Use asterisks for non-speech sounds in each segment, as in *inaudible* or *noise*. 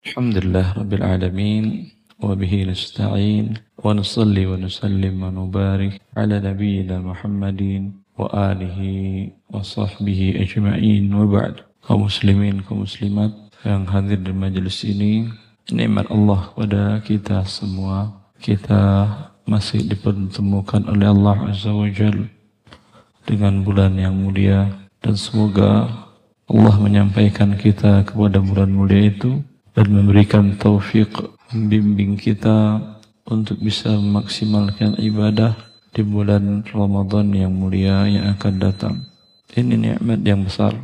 الحمد لله رب العالمين وبه نستعين ونصلي ونسلم ونبارك على نبينا محمد وآله وصحبه أجمعين وبعد kaum muslimin, kaum muslimat yang hadir di majelis ini nikmat Allah pada kita semua kita masih dipertemukan oleh Allah Azza wa Jal dengan bulan yang mulia dan semoga Allah menyampaikan kita kepada bulan mulia itu dan memberikan taufik membimbing kita untuk bisa memaksimalkan ibadah di bulan Ramadan yang mulia yang akan datang. Ini nikmat yang besar.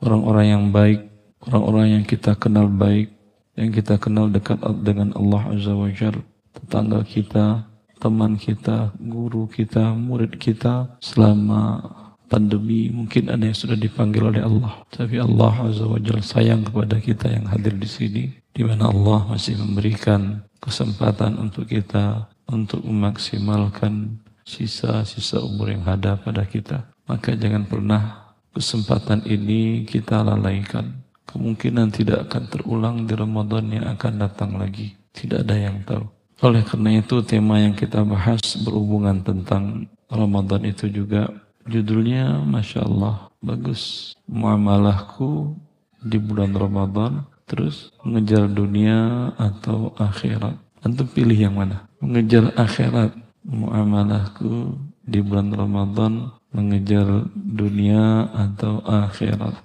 Orang-orang yang baik, orang-orang yang kita kenal baik, yang kita kenal dekat dengan Allah Azza wa Jal, tetangga kita, teman kita, guru kita, murid kita selama pandemi mungkin ada yang sudah dipanggil oleh Allah. Tapi Allah Azza wa Jalla sayang kepada kita yang hadir di sini di mana Allah masih memberikan kesempatan untuk kita untuk memaksimalkan sisa-sisa umur yang ada pada kita. Maka jangan pernah kesempatan ini kita lalaikan. Kemungkinan tidak akan terulang di Ramadan yang akan datang lagi. Tidak ada yang tahu. Oleh karena itu tema yang kita bahas berhubungan tentang Ramadan itu juga Judulnya Masya Allah bagus. Muamalahku di bulan Ramadan terus mengejar dunia atau akhirat. Antum pilih yang mana? Mengejar akhirat. Muamalahku di bulan Ramadan mengejar dunia atau akhirat.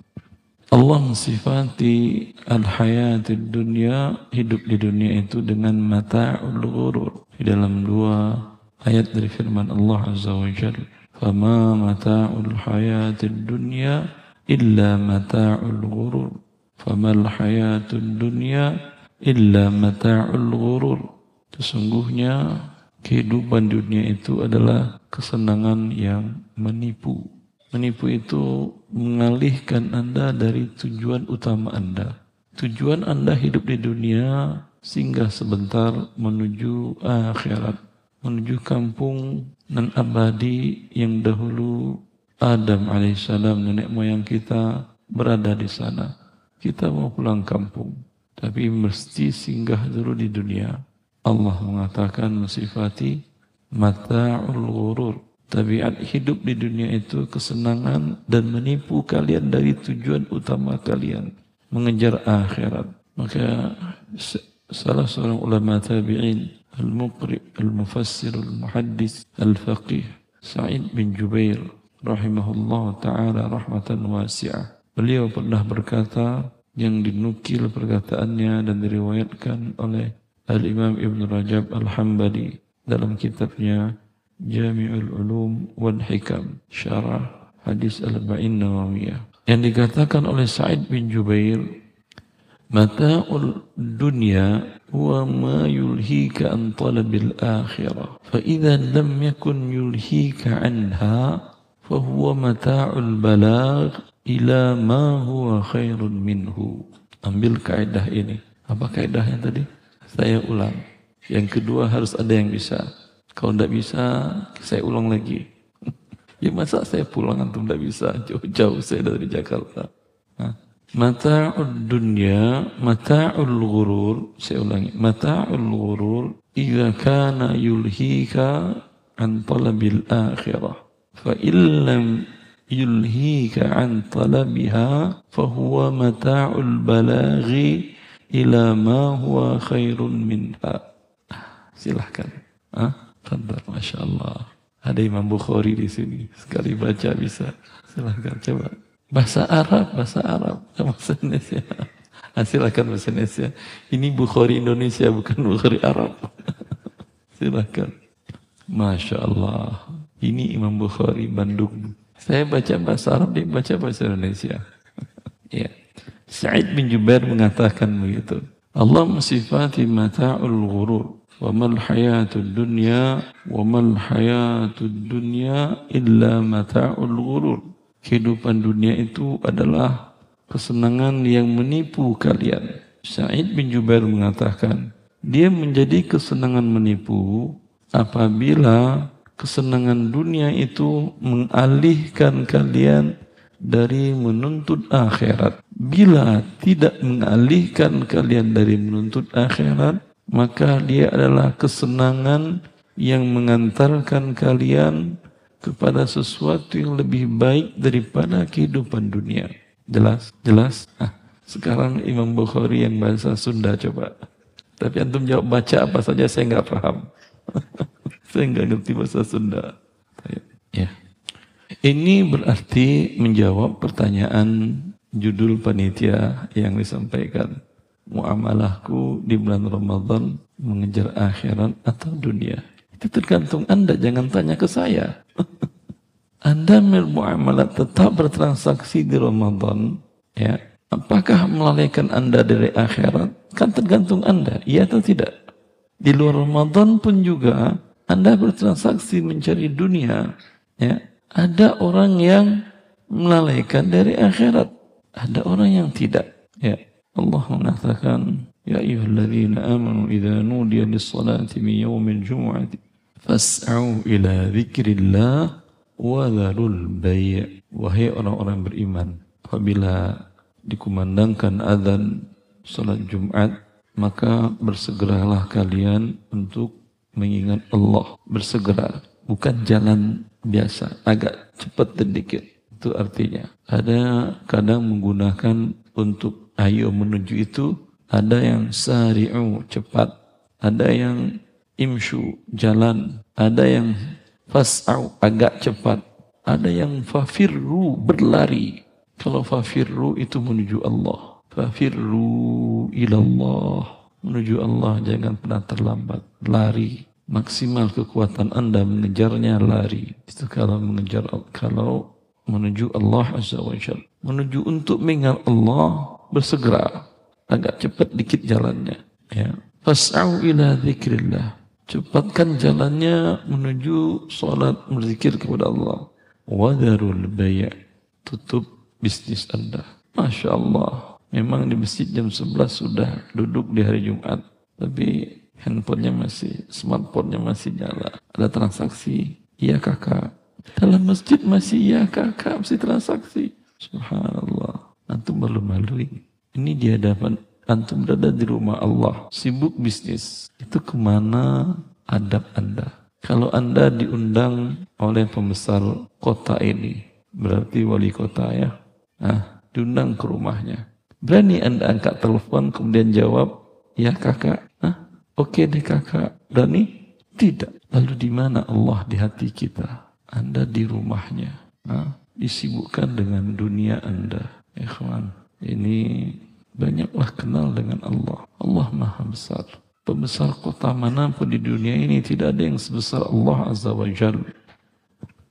Allah mensifati al-hayatid dunia, hidup di dunia itu dengan mata'ul ghurur. Di dalam dua ayat dari firman Allah Azza wa Jalla. فما متاع الحياة الدنيا إلا متاع الغرور فما الحياة الدنيا إلا متاع الغرور Sesungguhnya kehidupan dunia itu adalah kesenangan yang menipu. Menipu itu mengalihkan Anda dari tujuan utama Anda. Tujuan Anda hidup di dunia singgah sebentar menuju akhirat, menuju kampung dan abadi yang dahulu Adam alaihissalam nenek moyang kita berada di sana. Kita mau pulang kampung, tapi mesti singgah dulu di dunia. Allah mengatakan mensifati mata'ul ghurur. Tabiat hidup di dunia itu kesenangan dan menipu kalian dari tujuan utama kalian. Mengejar akhirat. Maka salah seorang ulama tabi'in المقرئ المفسر المحدث الفقيه سعيد بن جبير رحمه الله تعالى رحمة واسعة beliau pernah berkata yang dinukil perkataannya dan diriwayatkan oleh Al-Imam Ibn Rajab Al-Hambali dalam kitabnya Jami'ul Ulum wal Hikam Syarah Hadis Al-Ba'in Nawawiyah yang dikatakan oleh Sa'id bin Jubair Mata'ul dunya huwa ma yulhika an talabil akhirah. Fa idza lam yakun yulhika anha fa huwa mata'ul balagh ila ma huwa khairun minhu. Ambil kaidah ini. Apa kaidahnya tadi? Saya ulang. Yang kedua harus ada yang bisa. Kalau tidak bisa, saya ulang lagi. *laughs* ya masa saya pulang antum tidak bisa? Jauh-jauh saya dari Jakarta. Hah? Mata'ud dunya, mata'ul ghurur, saya ulangi, mata'ul ghurur, idza kana yulhika an talabil akhirah. Fa illam yulhika an talabiha, fahuwa mata'ul balaghi ila ma huwa khairun minha. Silahkan. Ah, Fadal, Masya Allah. Ada Imam Bukhari di sini. Sekali baca bisa. Silahkan coba. Bahasa Arab, bahasa Arab, bahasa Indonesia. Silakan bahasa Indonesia. Ini Bukhari Indonesia, bukan Bukhari Arab. *laughs* silakan. Masya Allah. Ini Imam Bukhari Bandung. Saya baca bahasa Arab, dia baca bahasa Indonesia. *laughs* ya. Sa'id bin Jubair mengatakan begitu. Allah mensifati mata'ul ghurur. Wa mal hayatud dunya wa mal hayatud dunya illa mata'ul ghurur kehidupan dunia itu adalah kesenangan yang menipu kalian. Sa'id bin Jubair mengatakan, dia menjadi kesenangan menipu apabila kesenangan dunia itu mengalihkan kalian dari menuntut akhirat, bila tidak mengalihkan kalian dari menuntut akhirat, maka dia adalah kesenangan yang mengantarkan kalian kepada sesuatu yang lebih baik daripada kehidupan dunia. Jelas? Jelas? Ah, sekarang Imam Bukhari yang bahasa Sunda coba. Tapi antum jawab baca apa saja saya nggak paham. *laughs* saya nggak ngerti bahasa Sunda. Ya. Ini berarti menjawab pertanyaan judul panitia yang disampaikan. Muamalahku di bulan Ramadan mengejar akhirat atau dunia. Itu tergantung Anda, jangan tanya ke saya. *laughs* anda bermuamalah tetap bertransaksi di Ramadan, ya. Apakah melalaikan Anda dari akhirat? Kan tergantung Anda, iya atau tidak. Di luar Ramadan pun juga Anda bertransaksi mencari dunia, ya. Ada orang yang melalaikan dari akhirat. Ada orang yang tidak. Ya. Allah mengatakan, Ya ayyuhalladzina amanu idza nudiya lis-salati min yaumil jumu'ati fas'au ila dzikrillah wa dzarul bay' wahai orang-orang beriman apabila dikumandangkan azan salat Jumat maka bersegeralah kalian untuk mengingat Allah. Bersegera bukan jalan biasa agak cepat sedikit. Itu artinya. Ada kadang menggunakan untuk ayo menuju itu, ada yang sari'u cepat, ada yang imshu jalan, ada yang fas'au agak cepat, ada yang fafirru berlari. Kalau fafirru itu menuju Allah. Fafirru ilallah. Menuju Allah jangan pernah terlambat. Lari. Maksimal kekuatan anda mengejarnya lari. Itu kalau mengejar kalau menuju Allah Azza wa. Menuju untuk mengingat Allah bersegera. Agak cepat dikit jalannya. Ya. Fas'au ila zikrillah. Cepatkan jalannya menuju salat berzikir kepada Allah. Wadarul bay' tutup bisnis Anda. Masya Allah. Memang di masjid jam 11 sudah duduk di hari Jumat. Tapi handphonenya masih, smartphone-nya masih nyala. Ada transaksi. Iya kakak, dalam masjid masih ya kakak, masih transaksi. Subhanallah. Antum malu-malu ini. Ini di hadapan antum berada di rumah Allah. Sibuk bisnis. Itu ke mana adab anda? Kalau anda diundang oleh pembesar kota ini, berarti wali kota ya. Nah, diundang ke rumahnya. Berani anda angkat telepon kemudian jawab, ya kakak. Hah? Oke deh kakak. Berani? Tidak. Lalu di mana Allah di hati kita? Anda di rumahnya, nah, disibukkan dengan dunia Anda. Ikhwan, ini banyaklah kenal dengan Allah. Allah Maha Besar. Pembesar kota mana pun di dunia ini tidak ada yang sebesar Allah Azza wa Jal.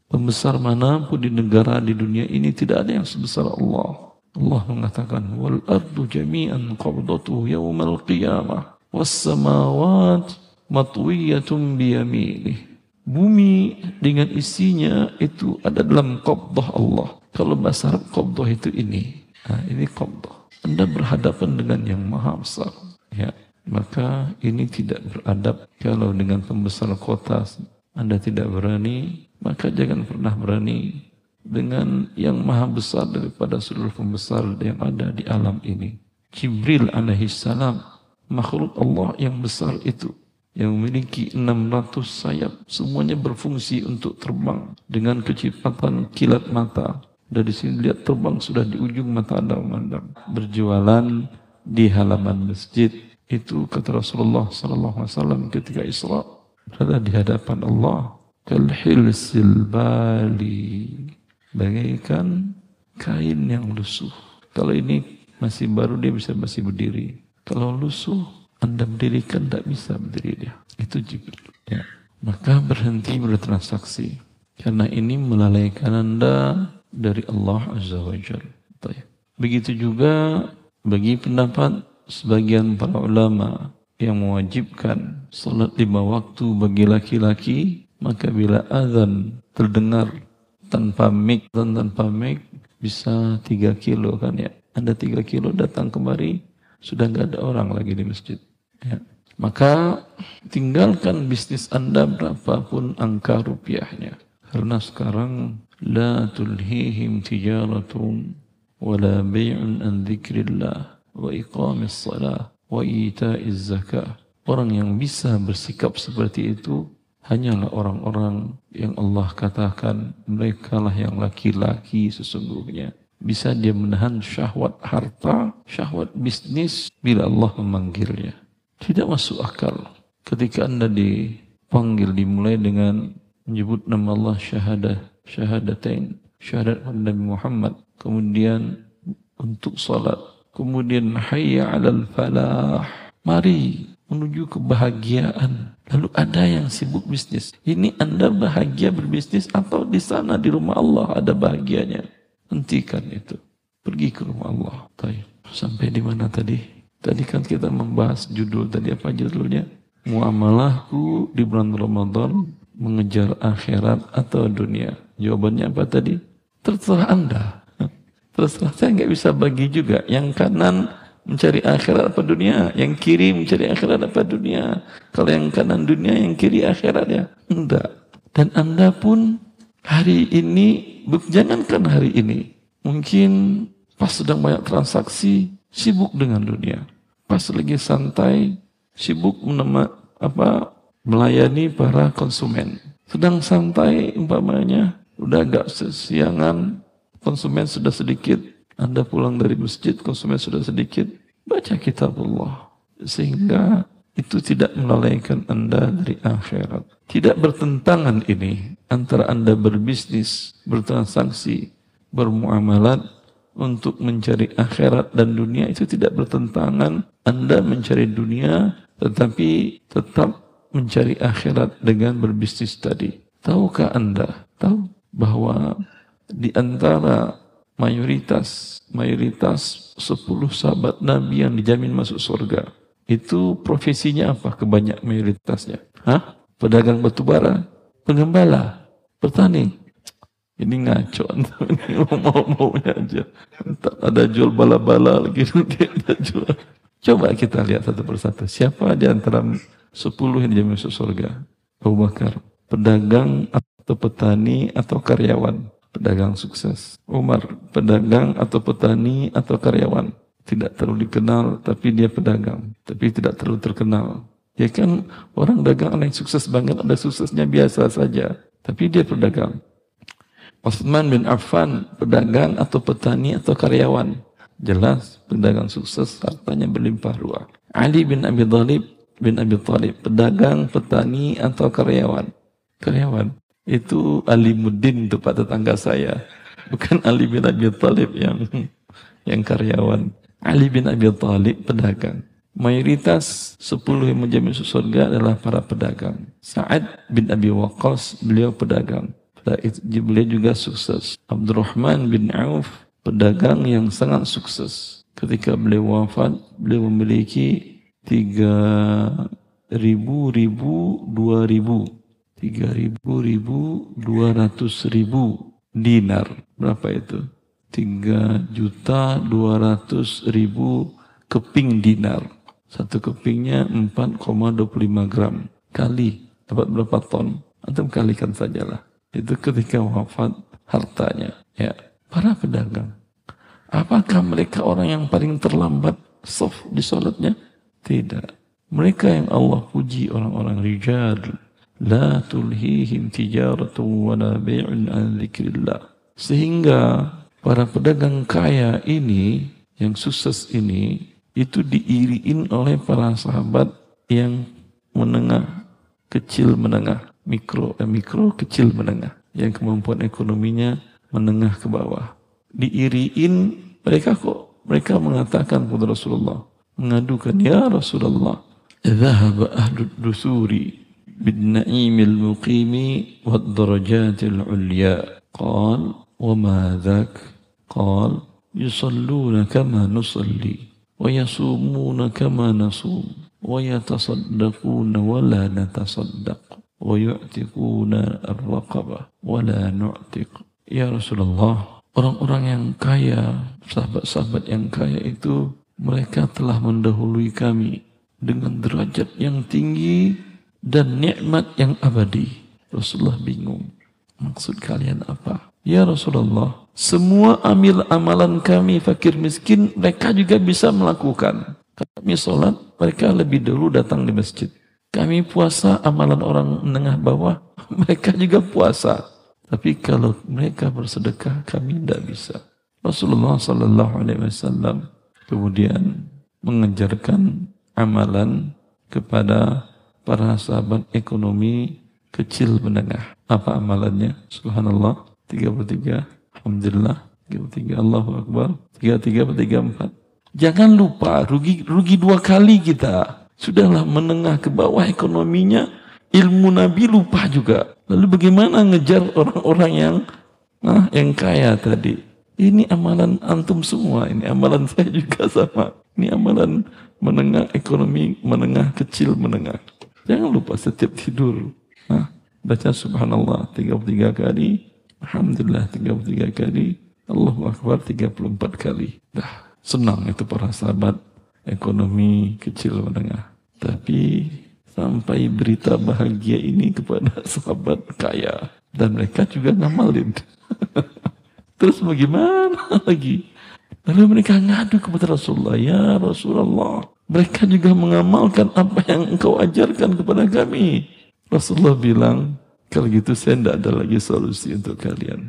Pembesar mana pun di negara di dunia ini tidak ada yang sebesar Allah. Allah mengatakan, Wal ardu jami'an qabdatuhu yawmal qiyamah. Was samawat matwiyatun biyaminih bumi dengan isinya itu ada dalam qabdah Allah. Kalau bahasa Arab qabdah itu ini. Nah, ini qabdah. Anda berhadapan dengan yang maha besar. Ya, maka ini tidak beradab kalau dengan pembesar kota Anda tidak berani, maka jangan pernah berani dengan yang maha besar daripada seluruh pembesar yang ada di alam ini. Jibril alaihi salam, makhluk Allah yang besar itu yang memiliki 600 sayap semuanya berfungsi untuk terbang dengan kecepatan kilat mata dari sini lihat terbang sudah di ujung mata anda memandang berjualan di halaman masjid itu kata Rasulullah sallallahu alaihi wasallam ketika Isra berada di hadapan Allah kalhilsil bali bagaikan kain yang lusuh kalau ini masih baru dia bisa masih berdiri kalau lusuh anda mendirikan tidak bisa berdiri dia. Itu Jibril. Ya. Maka berhenti bertransaksi. Karena ini melalaikan Anda dari Allah Azza wa Jalla. Begitu juga bagi pendapat sebagian para ulama yang mewajibkan salat lima waktu bagi laki-laki, maka bila azan terdengar tanpa mic dan tanpa mic bisa tiga kilo kan ya. Anda tiga kilo datang kemari, sudah nggak ada orang lagi di masjid. Ya. Maka tinggalkan bisnis Anda berapapun angka rupiahnya. Karena sekarang la tulhihim tijaratun ولا بيع عن ذكر الله وإقام الصلاة وإيتاء الزكاة Orang yang bisa bersikap seperti itu hanyalah orang-orang yang Allah katakan mereka lah yang laki-laki sesungguhnya. Bisa dia menahan syahwat harta, syahwat bisnis bila Allah memanggilnya. Tidak masuk akal ketika Anda dipanggil dimulai dengan menyebut nama Allah syahadah, syahadatain, syahadat Nabi Muhammad, kemudian untuk salat, kemudian hayya 'alal falah. Mari menuju kebahagiaan. Lalu ada yang sibuk bisnis. Ini Anda bahagia berbisnis atau di sana di rumah Allah ada bahagianya. Hentikan itu. Pergi ke rumah Allah. Taib. Sampai di mana tadi? Tadi kan kita membahas judul tadi apa judulnya? Muamalahku di bulan Ramadan mengejar akhirat atau dunia. Jawabannya apa tadi? Terserah Anda. Terserah saya nggak bisa bagi juga. Yang kanan mencari akhirat apa dunia? Yang kiri mencari akhirat apa dunia? Kalau yang kanan dunia, yang kiri akhirat ya? Enggak. Dan Anda pun hari ini, jangankan hari ini, mungkin pas sedang banyak transaksi, sibuk dengan dunia. Pas lagi santai, sibuk menema, apa melayani para konsumen. Sedang santai umpamanya, udah agak sesiangan, konsumen sudah sedikit, anda pulang dari masjid, konsumen sudah sedikit, baca kitab Allah. Sehingga itu tidak melalaikan Anda dari akhirat. Tidak bertentangan ini antara Anda berbisnis, bertransaksi, bermuamalat untuk mencari akhirat dan dunia itu tidak bertentangan. Anda mencari dunia tetapi tetap mencari akhirat dengan berbisnis tadi. Tahukah Anda? Tahu bahwa di antara mayoritas mayoritas 10 sahabat Nabi yang dijamin masuk surga. Itu profesinya apa? Kebanyak mayoritasnya. Hah? Pedagang batu bara, pengembala, petani. Ini ngaco, *laughs* ini mau-maunya aja. Entah ada jual bala-bala lagi, *laughs* ada jual. Coba kita lihat satu persatu. Siapa di antara 10 yang dijamin masuk surga? Abu Bakar, pedagang atau petani atau karyawan pedagang sukses. Umar, pedagang atau petani atau karyawan. Tidak terlalu dikenal, tapi dia pedagang. Tapi tidak terlalu terkenal. Ya kan, orang dagang yang sukses banget, ada suksesnya biasa saja. Tapi dia pedagang. Osman bin Affan, pedagang atau petani atau karyawan. Jelas, pedagang sukses, hartanya berlimpah ruah. Ali bin Abi Thalib bin Abi Thalib, pedagang, petani atau karyawan. Karyawan itu Alimuddin itu Pak tetangga saya. Bukan Ali bin Abi Thalib yang yang karyawan. Ali bin Abi Thalib pedagang. Mayoritas 10 yang menjamin surga adalah para pedagang. Sa'ad bin Abi Waqqas, beliau pedagang. Beliau juga sukses. Abdurrahman bin Auf, pedagang yang sangat sukses. Ketika beliau wafat, beliau memiliki tiga ribu, ribu, dua ribu. Tiga ribu ribu dua ratus ribu dinar. Berapa itu? tiga juta dua ratus ribu keping dinar. Satu kepingnya empat koma dua puluh lima gram. Kali dapat berapa ton? Atau kalikan sajalah. Itu ketika wafat hartanya. Ya para pedagang apakah mereka orang yang paling terlambat soft di sholatnya tidak mereka yang Allah puji orang-orang rijal la tulhihim tijaratu wala bai'un an dzikrillah. Sehingga para pedagang kaya ini yang sukses ini itu diiriin oleh para sahabat yang menengah, kecil menengah, mikro eh, mikro kecil menengah, yang kemampuan ekonominya menengah ke bawah. Diiriin mereka kok mereka mengatakan kepada Rasulullah, mengadukan ya Rasulullah, "Dhahaba ahlud dusuri بالنعيم المقيم والدرجات العليا قال وما ذاك قال يصلون كما نصلي ويصومون كما نصوم ويتصدقون ولا نتصدق ويعتقون الرقبة ولا نعتق يا رسول الله orang-orang yang kaya sahabat-sahabat yang kaya itu mereka telah mendahului kami dengan derajat yang tinggi dan nikmat yang abadi. Rasulullah bingung. Maksud kalian apa? Ya Rasulullah, semua amil amalan kami fakir miskin, mereka juga bisa melakukan. Kami sholat, mereka lebih dulu datang di masjid. Kami puasa, amalan orang menengah bawah, *laughs* mereka juga puasa. Tapi kalau mereka bersedekah, kami tidak bisa. Rasulullah Sallallahu Alaihi Wasallam kemudian mengajarkan amalan kepada para sahabat ekonomi kecil menengah. Apa amalannya? Subhanallah. 33. Alhamdulillah. 33. Allahu Akbar. 33 34. Jangan lupa rugi rugi dua kali kita. Sudahlah menengah ke bawah ekonominya, ilmu Nabi lupa juga. Lalu bagaimana ngejar orang-orang yang nah, yang kaya tadi? Ini amalan antum semua, ini amalan *laughs* saya juga sama. Ini amalan menengah ekonomi, menengah kecil, menengah. Jangan lupa setiap tidur. Nah, baca subhanallah 33 kali. Alhamdulillah 33 kali. Allahu Akbar 34 kali. Dah, senang itu para sahabat ekonomi kecil menengah. Tapi sampai berita bahagia ini kepada *laughs* sahabat kaya. Dan mereka juga ngamalin. *laughs* Terus bagaimana *laughs* lagi? Lalu mereka ngadu kepada Rasulullah, Ya Rasulullah, mereka juga mengamalkan apa yang engkau ajarkan kepada kami. Rasulullah bilang, kalau gitu saya tidak ada lagi solusi untuk kalian.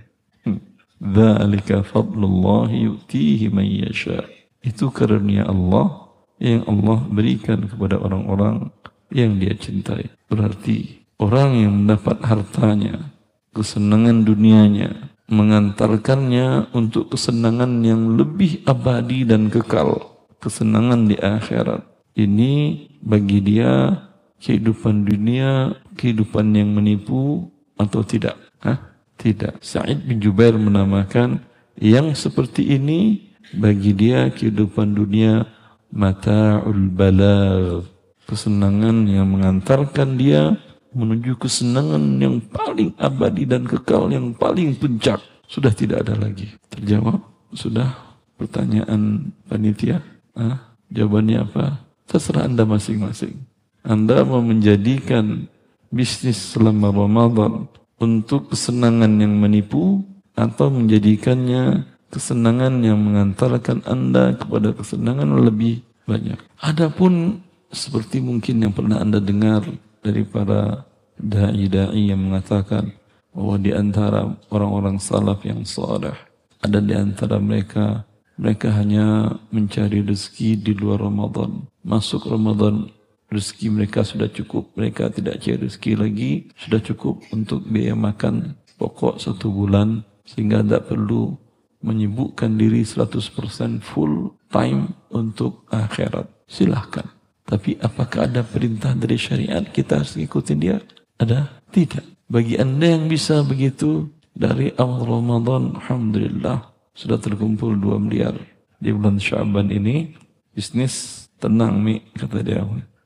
Dzalika hmm. fadlullah yu'tihi man yasha. Itu karunia Allah yang Allah berikan kepada orang-orang yang dia cintai. Berarti orang yang mendapat hartanya, kesenangan dunianya, mengantarkannya untuk kesenangan yang lebih abadi dan kekal, kesenangan di akhirat. Ini bagi dia kehidupan dunia, kehidupan yang menipu atau tidak? Hah? Tidak. Sa'id bin Jubair menamakan yang seperti ini bagi dia kehidupan dunia mata'ul balagh. Kesenangan yang mengantarkan dia menuju kesenangan yang paling abadi dan kekal yang paling puncak. Sudah tidak ada lagi. Terjawab? Sudah? Pertanyaan panitia? Ah, jawabannya apa? Terserah anda masing-masing. Anda mau menjadikan bisnis selama Ramadan untuk kesenangan yang menipu atau menjadikannya kesenangan yang mengantarkan anda kepada kesenangan lebih banyak. Adapun seperti mungkin yang pernah anda dengar dari para da'i-da'i yang mengatakan bahwa di antara orang-orang salaf yang saleh ada di antara mereka mereka hanya mencari rezeki di luar Ramadan. Masuk Ramadan rezeki mereka sudah cukup. Mereka tidak cari rezeki lagi. Sudah cukup untuk biaya makan pokok satu bulan. Sehingga tidak perlu menyibukkan diri 100% full time untuk akhirat. Silahkan. Tapi apakah ada perintah dari syariat kita harus ikutin dia? Ada? Tidak. Bagi anda yang bisa begitu, dari awal Ramadan, Alhamdulillah, sudah terkumpul 2 miliar. Di bulan Syaban ini, bisnis tenang, Mi, kata dia.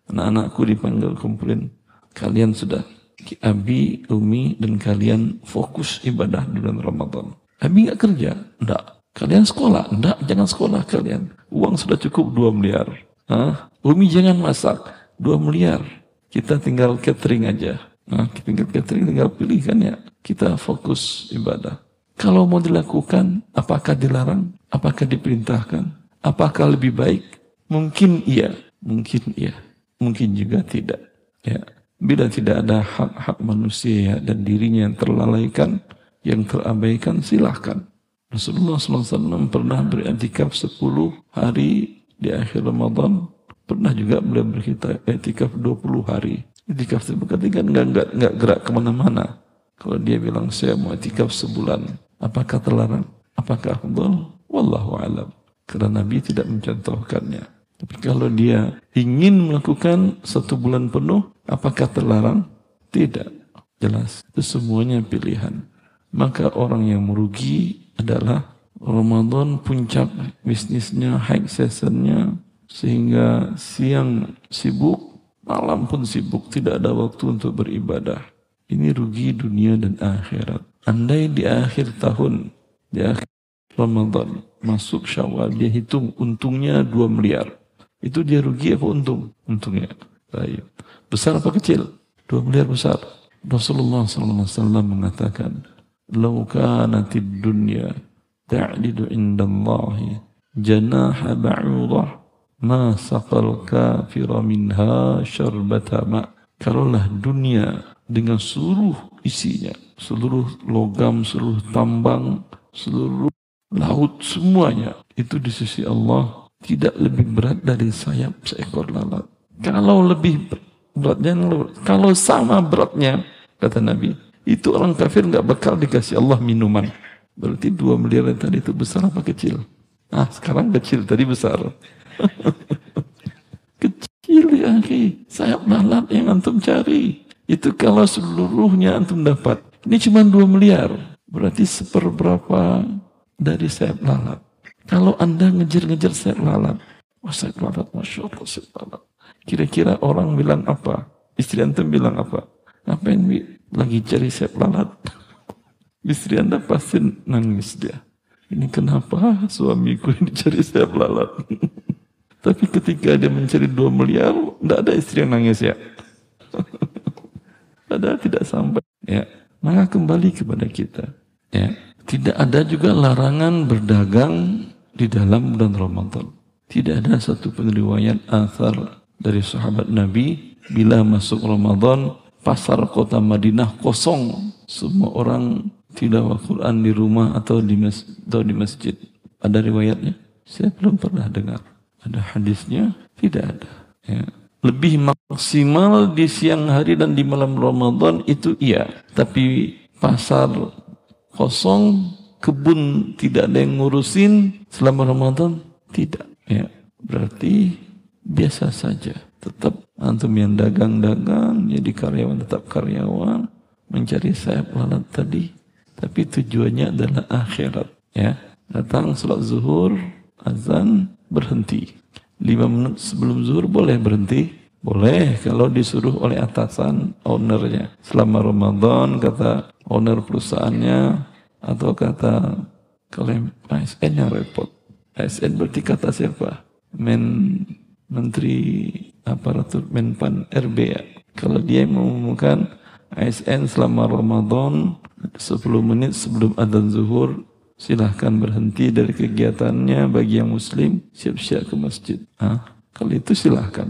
Anak-anakku dipanggil kumpulin. Kalian sudah Abi, Umi, dan kalian fokus ibadah di bulan Ramadan. Abi nggak kerja? Enggak. Kalian sekolah? Enggak, jangan sekolah kalian. Uang sudah cukup 2 miliar. Hah? Umi jangan masak, 2 miliar. Kita tinggal catering aja. Nah, tinggal catering tinggal pilih kan ya. Kita fokus ibadah. Kalau mau dilakukan, apakah dilarang? Apakah diperintahkan? Apakah lebih baik? Mungkin iya, mungkin iya, mungkin juga tidak. Ya, bila tidak ada hak-hak manusia ya, dan dirinya yang terlalaikan, yang terabaikan, silahkan. Rasulullah SAW pernah beriktikaf 10 hari di akhir Ramadan pernah juga beliau berkita etikaf 20 hari. Etikaf itu berarti kan nggak nggak nggak gerak ke mana-mana. Kalau dia bilang saya mau etikaf sebulan apakah terlarang? Apakah afdal? Wallahu alam. Karena Nabi tidak mencontohkannya. Tapi kalau dia ingin melakukan satu bulan penuh apakah terlarang? Tidak. Jelas. Itu semuanya pilihan. Maka orang yang merugi adalah Ramadan puncak bisnisnya, high seasonnya, sehingga siang sibuk, malam pun sibuk, tidak ada waktu untuk beribadah. Ini rugi dunia dan akhirat. Andai di akhir tahun, di akhir Ramadan, masuk syawal, dia hitung untungnya 2 miliar. Itu dia rugi apa untung? Untungnya. Baik. Besar apa kecil? 2 miliar besar. Rasulullah SAW mengatakan, law kanatid dunya ta'didu indallahi janaha ba'udah ma saqal kafira minha syarbata ma. Kalaulah dunia dengan seluruh isinya seluruh logam seluruh tambang seluruh laut semuanya itu di sisi Allah tidak lebih berat dari sayap seekor lalat. Kalau lebih beratnya kalau sama beratnya kata Nabi itu orang kafir nggak bakal dikasih Allah minuman. Berarti dua miliar tadi itu besar apa kecil? Ah sekarang kecil tadi besar *laughs* Kecil ya akhi. Sayap lalat yang antum cari. Itu kalau seluruhnya antum dapat. Ini cuma 2 miliar. Berarti seperberapa dari sayap lalat. Kalau anda ngejar-ngejar sayap lalat. Wah sayap lalat, Masya Allah sayap lalat. Kira-kira orang bilang apa? Istri antum bilang apa? Ngapain lagi cari sayap lalat? *laughs* Istri anda pasti nangis dia. Ini kenapa suamiku ini cari sayap lalat? *laughs* Tapi ketika dia mencari 2 miliar, tidak ada istri yang nangis ya. *laughs* ada tidak sampai. Ya, maka kembali kepada kita. Ya, tidak ada juga larangan berdagang di dalam bulan Ramadan. Tidak ada satu penriwayat asar dari sahabat Nabi bila masuk Ramadan pasar kota Madinah kosong. Semua orang tilawah Quran di rumah atau di, mas atau di masjid. Ada riwayatnya? Saya belum pernah dengar. Ada hadisnya? Tidak ada. Ya. Lebih maksimal di siang hari dan di malam Ramadan itu iya. Tapi pasar kosong, kebun tidak ada yang ngurusin selama Ramadan tidak. Ya. Berarti biasa saja. Tetap antum yang dagang-dagang, jadi karyawan tetap karyawan, mencari sayap lalat tadi. Tapi tujuannya adalah akhirat. Ya. Datang sholat zuhur, azan, berhenti. Lima menit sebelum zuhur boleh berhenti? Boleh kalau disuruh oleh atasan ownernya. Selama Ramadan kata owner perusahaannya atau kata kalau ASN yang repot. ASN berarti kata siapa? Men Menteri Aparatur Menpan RB ya. Kalau dia mengumumkan ASN selama Ramadan 10 menit sebelum adzan zuhur silahkan berhenti dari kegiatannya bagi yang muslim siap-siap ke masjid. Ah, kalau itu silahkan.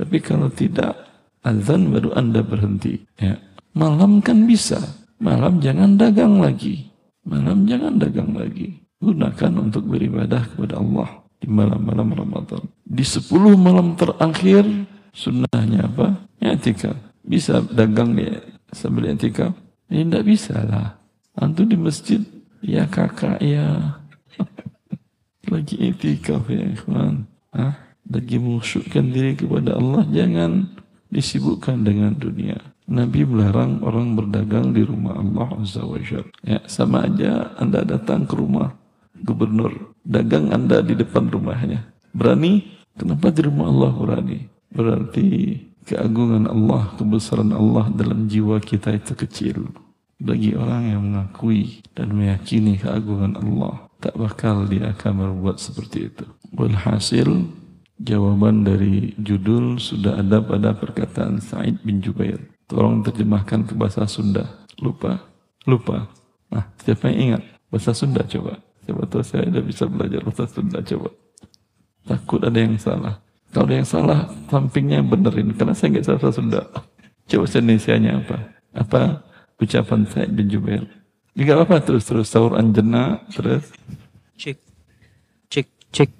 Tapi kalau tidak, azan baru anda berhenti. Ya. Malam kan bisa. Malam jangan dagang lagi. Malam jangan dagang lagi. Gunakan untuk beribadah kepada Allah di malam-malam Ramadan. Di 10 malam terakhir sunnahnya apa? Etika. Bisa dagang ya sambil etika? Ya tidak bisa lah. Antum di masjid Ya kakak ya. *laughs* Lagi itikaf ya ikhwan. Hah? Lagi mengusyukkan diri kepada Allah. Jangan disibukkan dengan dunia. Nabi melarang orang berdagang di rumah Allah Azza wa Ya, sama aja Anda datang ke rumah gubernur. Dagang Anda di depan rumahnya. Berani? Kenapa di rumah Allah berani? Berarti keagungan Allah, kebesaran Allah dalam jiwa kita itu kecil bagi orang yang mengakui dan meyakini keagungan Allah tak bakal dia akan berbuat seperti itu. Walhasil jawaban dari judul sudah ada pada perkataan Said bin Jubair. Tolong terjemahkan ke bahasa Sunda. Lupa? Lupa. Nah siapa yang ingat? Bahasa Sunda coba. Siapa tahu saya tidak bisa belajar bahasa Sunda coba. Takut ada yang salah. Kalau ada yang salah sampingnya benerin karena saya nggak bahasa Sunda. Coba Indonesia apa? Apa ucapan Said bin Jubair. Juga apa terus terus sahur anjena terus cek cek cek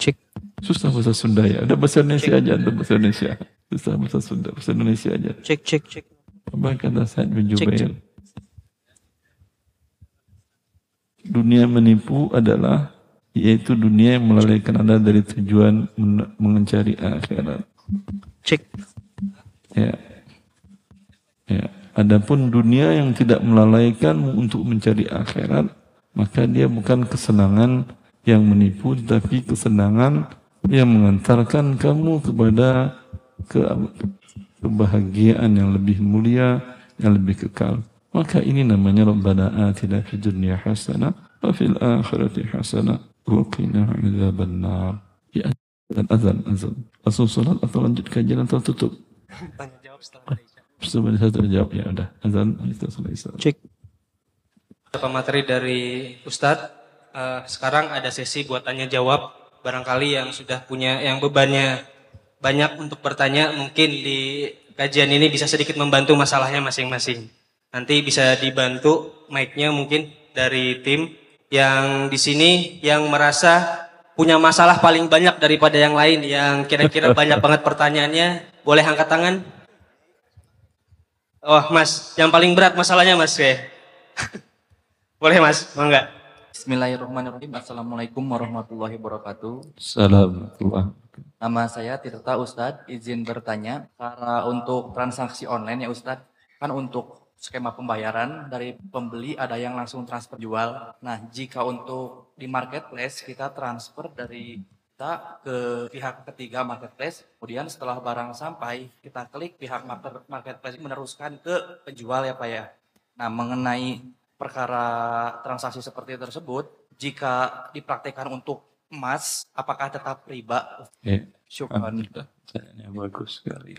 cek susah bahasa Sunda ya. Udah bahasa Indonesia cek. aja, udah bahasa Indonesia. Susah bahasa Sunda, bahasa Indonesia aja. Cek cek cek. Apa kata Said bin Jubair? Cek, cek. Dunia menipu adalah yaitu dunia yang melalaikan anda dari tujuan mencari akhirat. Cek. Ya. Ya. Adapun dunia yang tidak melalaikan untuk mencari akhirat, maka dia bukan kesenangan yang menipu, tetapi kesenangan yang mengantarkan kamu kepada ke kebahagiaan yang lebih mulia, yang lebih kekal. Maka ini namanya Rabbana atina fid dunya hasanah wa fil akhirati hasanah wa qina adzaban nar. Ya azan azan. Langsung salat atau lanjut kajian atau tutup? Tanya jawab setelah Sebenarnya saya terjawab ya udah azan itu selesai. Cek. beberapa materi dari Ustadz. Eh, sekarang ada sesi buat tanya jawab. Barangkali yang sudah punya yang bebannya banyak untuk bertanya, mungkin di kajian ini bisa sedikit membantu masalahnya masing-masing. Nanti bisa dibantu mic-nya mungkin dari tim yang di sini yang merasa punya masalah paling banyak daripada yang lain yang kira-kira banyak banget pertanyaannya, boleh angkat tangan? Oh, Mas, yang paling berat masalahnya, Mas, ya. *laughs* boleh, Mas, mau enggak? Bismillahirrahmanirrahim. Assalamualaikum warahmatullahi wabarakatuh. Salam. Nama saya Tirta Ustadz, izin bertanya. Cara untuk transaksi online ya Ustadz, kan untuk skema pembayaran dari pembeli ada yang langsung transfer jual. Nah, jika untuk di marketplace kita transfer dari kita ke pihak ketiga marketplace, kemudian setelah barang sampai, kita klik pihak market- marketplace meneruskan ke penjual ya Pak ya. Nah, mengenai perkara transaksi seperti tersebut, jika dipraktekkan untuk emas, apakah tetap riba? Ya. Alhamdulillah. Pertanyaannya bagus sekali.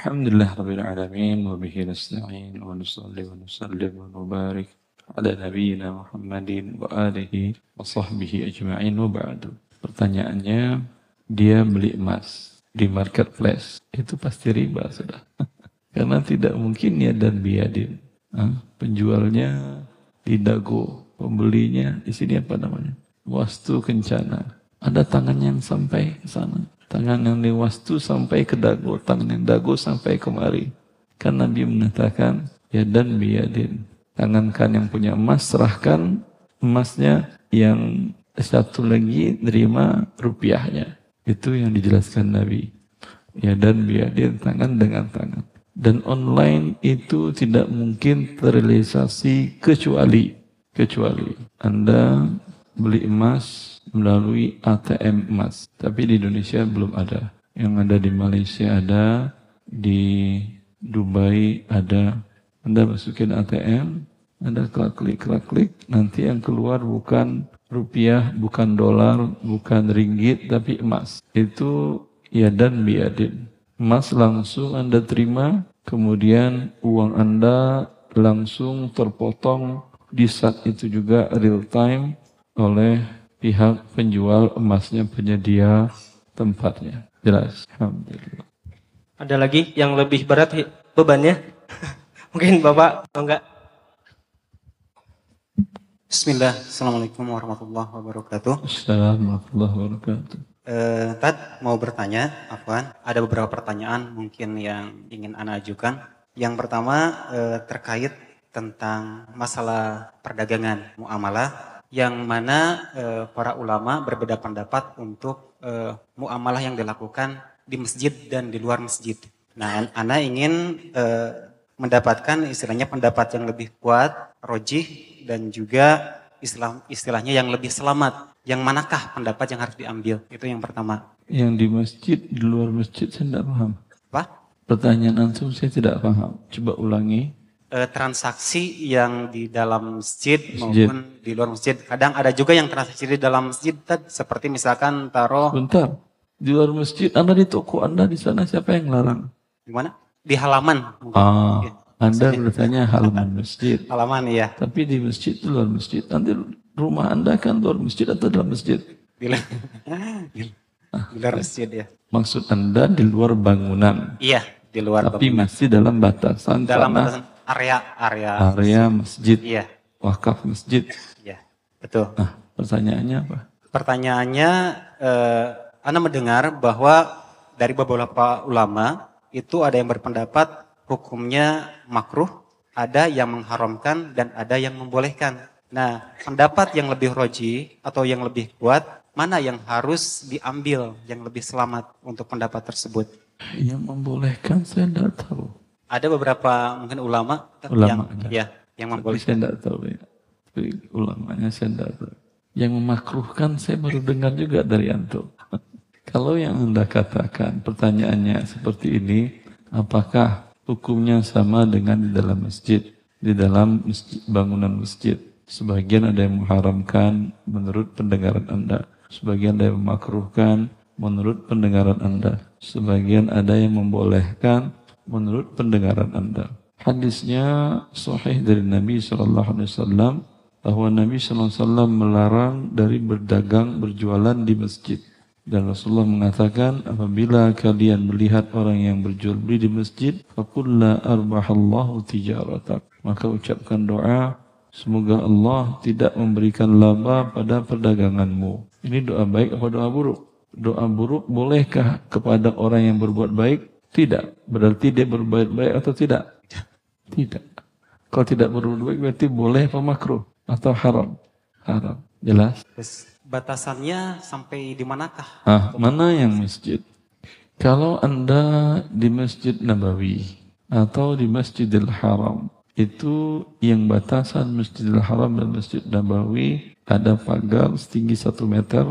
Alhamdulillah Rabbil Alamin wa bihi nasta'in wa nusalli wa nusallim wa nubarik ala nabiyyina Muhammadin wa alihi wa sahbihi ajma'in wa ba'du. Pertanyaannya, dia beli emas di marketplace. Itu pasti riba sudah. *laughs* Karena tidak mungkin ya dan biadin. Hah? Penjualnya di dago, pembelinya di sini apa namanya? Wastu kencana. Ada tangan yang sampai ke sana. Tangan yang di wastu sampai ke dago. Tangan yang dago sampai kemari. Kan Nabi mengatakan, ya dan biadin. Tangan kan yang punya emas, serahkan emasnya yang satu lagi nerima rupiahnya. Itu yang dijelaskan Nabi. Ya dan biadin tangan dengan tangan. Dan online itu tidak mungkin terrealisasi kecuali kecuali Anda beli emas melalui ATM emas. Tapi di Indonesia belum ada. Yang ada di Malaysia ada, di Dubai ada. Anda masukin ATM, Anda klik klik klik, nanti yang keluar bukan rupiah, bukan dolar, bukan ringgit, tapi emas. Itu ya dan biadin. Emas langsung Anda terima, kemudian uang Anda langsung terpotong di saat itu juga real time oleh pihak penjual emasnya penyedia tempatnya. Jelas. Alhamdulillah. Ada lagi yang lebih berat bebannya? *laughs* Mungkin Bapak mau enggak? Bismillah, Assalamualaikum warahmatullahi wabarakatuh. Assalamualaikum warahmatullahi wabarakatuh. Eh, Tad mau bertanya, Afwan, ada beberapa pertanyaan mungkin yang ingin Anda ajukan. Yang pertama eh, terkait tentang masalah perdagangan muamalah, yang mana eh, para ulama berbeda pendapat untuk eh, muamalah yang dilakukan di masjid dan di luar masjid. Nah, An- Anda ingin eh, mendapatkan istilahnya pendapat yang lebih kuat, rojih, dan juga istilah istilahnya yang lebih selamat. Yang manakah pendapat yang harus diambil? Itu yang pertama. Yang di masjid, di luar masjid saya tidak paham. Apa? Pertanyaan antum saya tidak paham. Coba ulangi. Eh, transaksi yang di dalam masjid, Masjid. maupun di luar masjid. Kadang ada juga yang transaksi di dalam masjid, Tad. seperti misalkan taruh Bentar. Di luar masjid, Anda di toko Anda di sana siapa yang larang? di mana? Di halaman. mungkin. Ah, Iya. Anda bertanya halaman *laughs* masjid. Halaman ya. Tapi di masjid itu luar masjid. Nanti rumah Anda kan luar masjid atau dalam masjid? Di, lu- di luar masjid ya. Maksud Anda di luar bangunan. Iya, di luar Tapi masih dalam batasan dalam batasan area area. area masjid, Iya, wakaf masjid. iya. Betul. Nah, pertanyaannya apa? Pertanyaannya, eh, Anda mendengar bahwa dari beberapa ulama itu ada yang berpendapat hukumnya makruh, ada yang mengharamkan dan ada yang membolehkan. Nah, pendapat yang lebih roji atau yang lebih kuat, mana yang harus diambil yang lebih selamat untuk pendapat tersebut? Yang membolehkan saya tidak tahu. Ada beberapa mungkin ulama, Ulama yang ya yang Tapi membolehkan. saya tidak tahu ya. Tapi ulamanya saya tidak tahu. Yang memakruhkan saya baru dengar juga dari antum. *laughs* Kalau yang anda katakan pertanyaannya seperti ini, apakah hukumnya sama dengan di dalam masjid, di dalam masjid, bangunan masjid? Sebagian ada yang mengharamkan menurut pendengaran anda, sebagian ada yang memakruhkan menurut pendengaran anda, sebagian ada yang membolehkan menurut pendengaran anda. Hadisnya sahih dari Nabi Shallallahu Alaihi Wasallam bahwa Nabi Shallallahu Alaihi Wasallam melarang dari berdagang berjualan di masjid. Dan Rasulullah mengatakan apabila kalian melihat orang yang berjual beli di masjid, fakulla arbahallahu tijaratak. Maka ucapkan doa, semoga Allah tidak memberikan laba pada perdaganganmu. Ini doa baik apa doa buruk? Doa buruk bolehkah kepada orang yang berbuat baik? Tidak. Berarti dia berbuat baik atau tidak? Tidak. Kalau tidak berbuat baik berarti boleh apa makruh atau haram? Haram. Jelas? Terus batasannya sampai di manakah? Ah, mana yang masjid? Kalau Anda di Masjid Nabawi atau di Masjidil Haram, itu yang batasan Masjidil Haram dan Masjid Nabawi ada pagar setinggi satu meter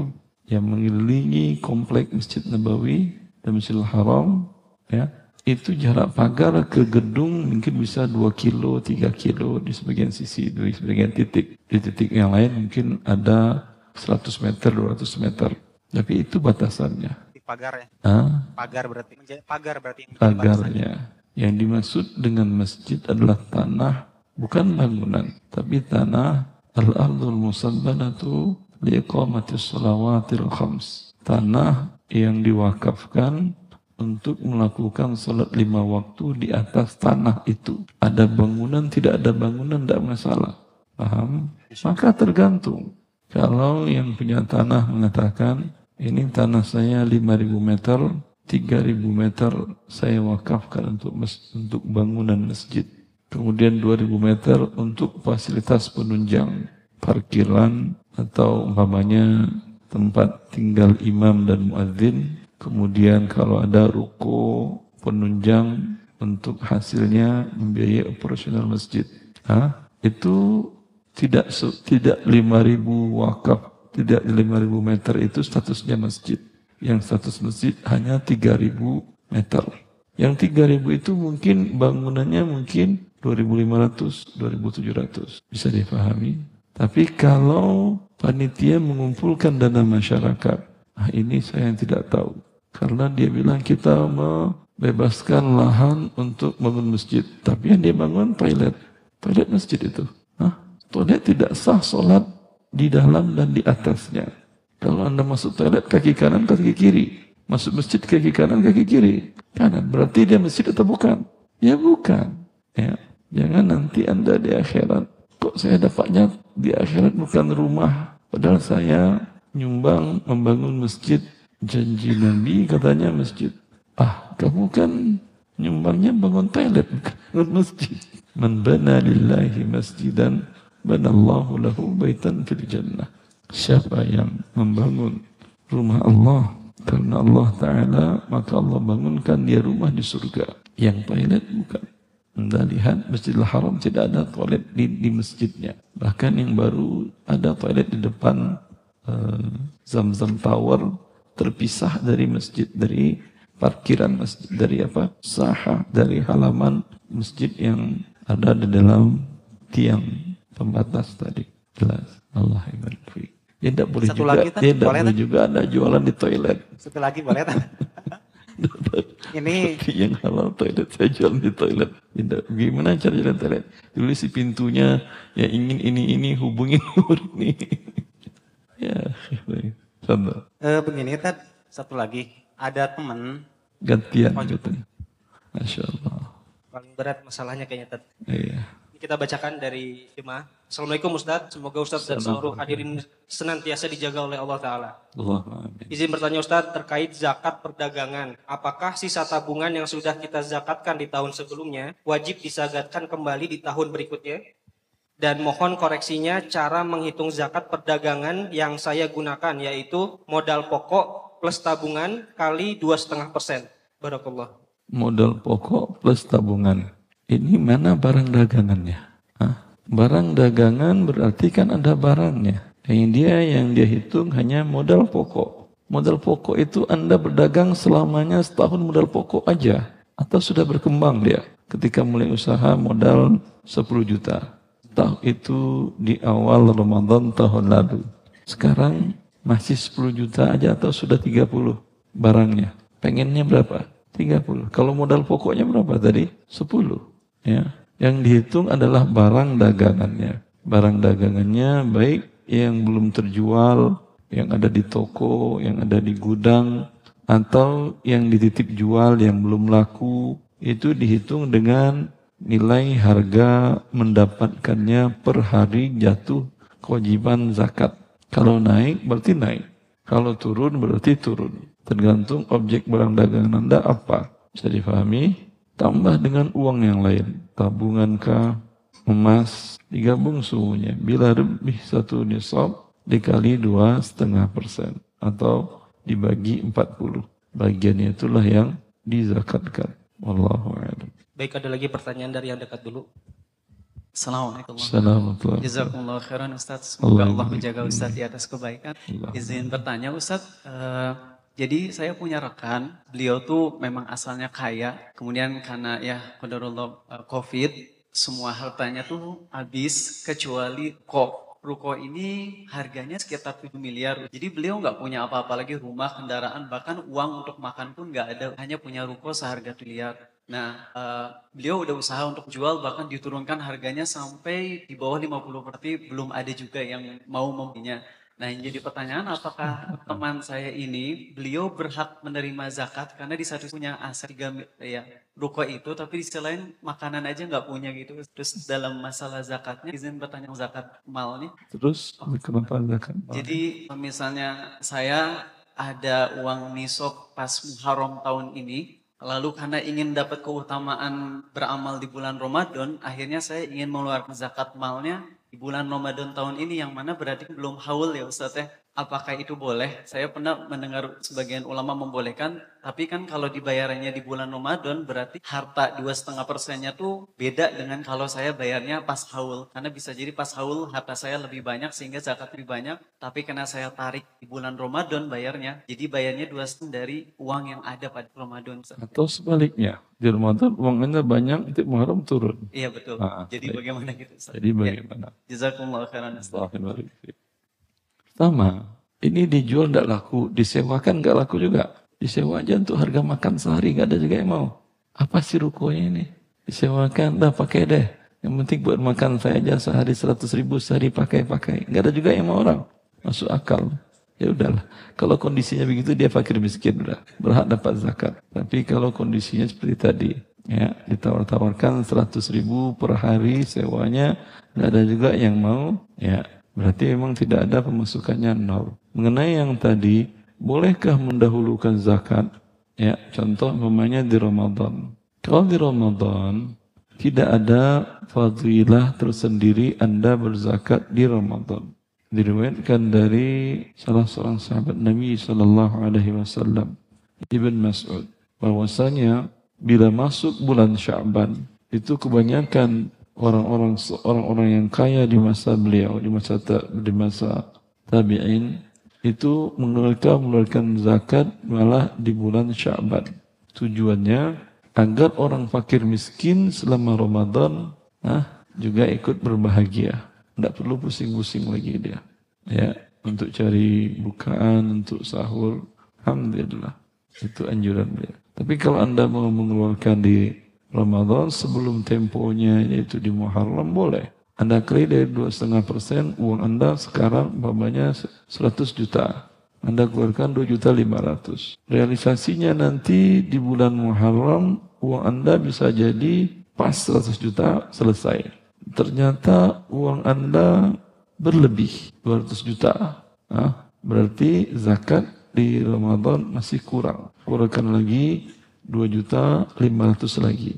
yang mengelilingi komplek Masjid Nabawi dan Masjidil Haram, ya itu jarak pagar ke gedung mungkin bisa 2 kilo, 3 kilo di sebagian sisi, di sebagian titik. Di titik yang lain mungkin ada 100 meter, 200 meter. Tapi itu batasannya. Di pagar ya? Hah? Pagar berarti. Pagar berarti. yang menjadi batasannya. Pagarnya. Yang dimaksud dengan masjid adalah tanah, bukan bangunan. Tapi tanah al-ardul musabbanatu liqamatis salawatil khams. Tanah yang diwakafkan untuk melakukan salat lima waktu di atas tanah itu. Ada bangunan, tidak ada bangunan, tidak masalah. Paham? Maka tergantung. Kalau yang punya tanah mengatakan, ini tanah saya 5.000 meter, 3.000 meter saya wakafkan untuk untuk bangunan masjid. Kemudian 2.000 meter untuk fasilitas penunjang, parkiran atau umpamanya tempat tinggal imam dan muadzin. Kemudian kalau ada ruko penunjang untuk hasilnya membiayai operasional masjid. Hah? Itu tidak tidak 5000 wakaf, tidak 5000 meter itu statusnya masjid. Yang status masjid hanya 3000 meter. Yang 3000 itu mungkin bangunannya mungkin 2500, 2700. Bisa dipahami? Tapi kalau panitia mengumpulkan dana masyarakat, ah ini saya yang tidak tahu. Karena dia bilang kita membebaskan lahan untuk bangun masjid. Tapi yang dia bangun toilet. Toilet masjid itu. Toilet tidak sah sholat di dalam dan di atasnya. Kalau anda masuk toilet kaki kanan, kaki kiri. Masuk masjid kaki kanan, kaki kiri. Kanan. Berarti dia masjid atau bukan? Ya bukan. Ya. Jangan nanti anda di akhirat. Kok saya dapatnya di akhirat bukan rumah. Padahal saya nyumbang membangun masjid. Janji Nabi katanya masjid. Ah, kamu kan nyumbangnya bangun toilet bukan masjid. Man bana lillahi masjidan banallahu lahu baitan fil jannah. Siapa yang membangun rumah Allah karena Allah Ta'ala maka Allah bangunkan dia rumah di surga. Yang toilet bukan. Anda lihat Masjidil Haram tidak ada toilet di, di masjidnya. Bahkan yang baru ada toilet di depan eh, Zamzam Tower terpisah dari masjid dari parkiran masjid dari apa saha dari halaman masjid yang ada di dalam tiang pembatas tadi jelas Allah ibarik fiik. dia tidak boleh Satu juga lagi, dia tidak boleh, juga ada jualan di toilet Satu lagi boleh? *laughs* Ini Tapi yang halal toilet saya jual di toilet. Tidak. Gimana cara jalan toilet? Tulis di pintunya, ya ingin ini ini hubungi nomor ini. ya. Contoh. eh, begini Tad, satu lagi. Ada teman Gantian Oh, gitu. Masya Allah. Paling berat masalahnya kayaknya Tat. Iya. Kita bacakan dari jemaah. Assalamualaikum Ustadz. Semoga Ustadz dan seluruh hadirin senantiasa dijaga oleh Allah Ta'ala. Izin bertanya Ustadz terkait zakat perdagangan. Apakah sisa tabungan yang sudah kita zakatkan di tahun sebelumnya wajib disagatkan kembali di tahun berikutnya? Dan mohon koreksinya cara menghitung zakat perdagangan yang saya gunakan yaitu modal pokok plus tabungan kali 2,5 persen. Barakallah. Modal pokok plus tabungan. Ini mana barang dagangannya? Hah? Barang dagangan berarti kan ada barangnya. Yang dia yang dia hitung hanya modal pokok. Modal pokok itu Anda berdagang selamanya setahun modal pokok aja. Atau sudah berkembang dia. Ketika mulai usaha modal 10 juta. Tahu itu di awal Ramadan tahun lalu. Sekarang masih 10 juta aja atau sudah 30 barangnya. Pengennya berapa? 30. Kalau modal pokoknya berapa tadi? 10. Ya. Yang dihitung adalah barang dagangannya. Barang dagangannya baik yang belum terjual, yang ada di toko, yang ada di gudang, atau yang dititip jual yang belum laku, itu dihitung dengan nilai harga mendapatkannya per hari jatuh kewajiban zakat. Kalau naik berarti naik. Kalau turun berarti turun. Tergantung objek barang dagangan Anda apa. Bisa difahami? Tambah dengan uang yang lain. Tabungankah, emas, digabung suhunya. Bila lebih satu nisab, dikali dua setengah persen. Atau dibagi 40. Bagiannya itulah yang dizakatkan. Wallahu a'lam. Baik, ada lagi pertanyaan dari yang dekat dulu. Assalamualaikum. Assalamualaikum. Jazakumullah khairan Ustaz. Semoga Allah Allah menjaga Ustaz di atas kebaikan. Allah. Izin bertanya Ustaz, eh, jadi saya punya rekan, beliau tuh memang asalnya kaya, kemudian karena ya qadarullah eh, Covid, semua hartanya tuh habis kecuali kok ruko ini harganya sekitar 7 miliar. Jadi beliau nggak punya apa-apa lagi rumah, kendaraan, bahkan uang untuk makan pun nggak ada. Hanya punya ruko seharga 7 miliar. Nah, eh, beliau udah usaha untuk jual bahkan diturunkan harganya sampai di bawah 50 berarti belum ada juga yang mau membelinya. Nah, yang jadi pertanyaan apakah teman saya ini beliau berhak menerima zakat karena di satu punya aset tiga ya ruko itu tapi di sisi lain makanan aja nggak punya gitu. Terus dalam masalah zakatnya izin bertanya zakat mal nih. Terus kenapa zakat? Jadi misalnya saya ada uang nisab pas Muharram tahun ini, lalu karena ingin dapat keutamaan beramal di bulan Ramadan, akhirnya saya ingin mengeluarkan zakat malnya di bulan Ramadan tahun ini yang mana berarti belum haul ya Ustaz ya. Apakah itu boleh? Saya pernah mendengar sebagian ulama membolehkan, tapi kan kalau dibayarannya di bulan Ramadan berarti harta dua setengah persennya tuh beda dengan kalau saya bayarnya pas haul. Karena bisa jadi pas haul harta saya lebih banyak sehingga zakat lebih banyak, tapi karena saya tarik di bulan Ramadan bayarnya, jadi bayarnya dua setengah dari uang yang ada pada Ramadan. Atau sebaliknya, di Ramadan uang Anda banyak, nanti Muharram turun. Iya betul. Ah, jadi baik. bagaimana gitu? Ustaz? Jadi Ya. bagaimana? Jazakumullah khairan Ustaz. Pertama, ini dijual tidak laku, disewakan nggak laku juga. Disewa aja untuk harga makan sehari, nggak ada juga yang mau. Apa sih rukonya ini? Disewakan, dah pakai deh. Yang penting buat makan saya aja sehari 100 ribu sehari pakai-pakai. Nggak ada juga yang mau orang. Masuk akal. Ya udahlah. Kalau kondisinya begitu dia fakir miskin udah. Berhak dapat zakat. Tapi kalau kondisinya seperti tadi. Ya, ditawar-tawarkan 100 ribu per hari sewanya. Nggak ada juga yang mau. Ya, berarti memang tidak ada pemasukannya nol. Mengenai yang tadi, bolehkah mendahulukan zakat? Ya, contoh umpamanya di Ramadan. Kalau di Ramadan, tidak ada fadilah tersendiri Anda berzakat di Ramadan. Diriwayatkan dari salah seorang sahabat Nabi Sallallahu Alaihi Wasallam, Ibn Mas'ud, bahwasanya bila masuk bulan Sya'ban, itu kebanyakan orang-orang orang-orang yang kaya di masa beliau, di masa ta- di masa tabi'in, itu mengeluarkan mengeluarkan zakat malah di bulan Sya'ban. Tujuannya agar orang fakir miskin selama Ramadan ah, juga ikut berbahagia. Tidak perlu pusing-pusing lagi dia. Ya, untuk cari bukaan, untuk sahur. Alhamdulillah. Itu anjuran dia. Tapi kalau Anda mau mengeluarkan di Ramadan sebelum temponya yaitu di Muharram boleh. Anda kali dari 2,5 persen uang Anda sekarang umpamanya 100 juta. Anda keluarkan 2 juta 500. Realisasinya nanti di bulan Muharram uang Anda bisa jadi pas 100 juta selesai. Ternyata uang Anda berlebih 200 juta. Ah, berarti zakat di Ramadan masih kurang. Kurangkan lagi 2 juta 500 lagi.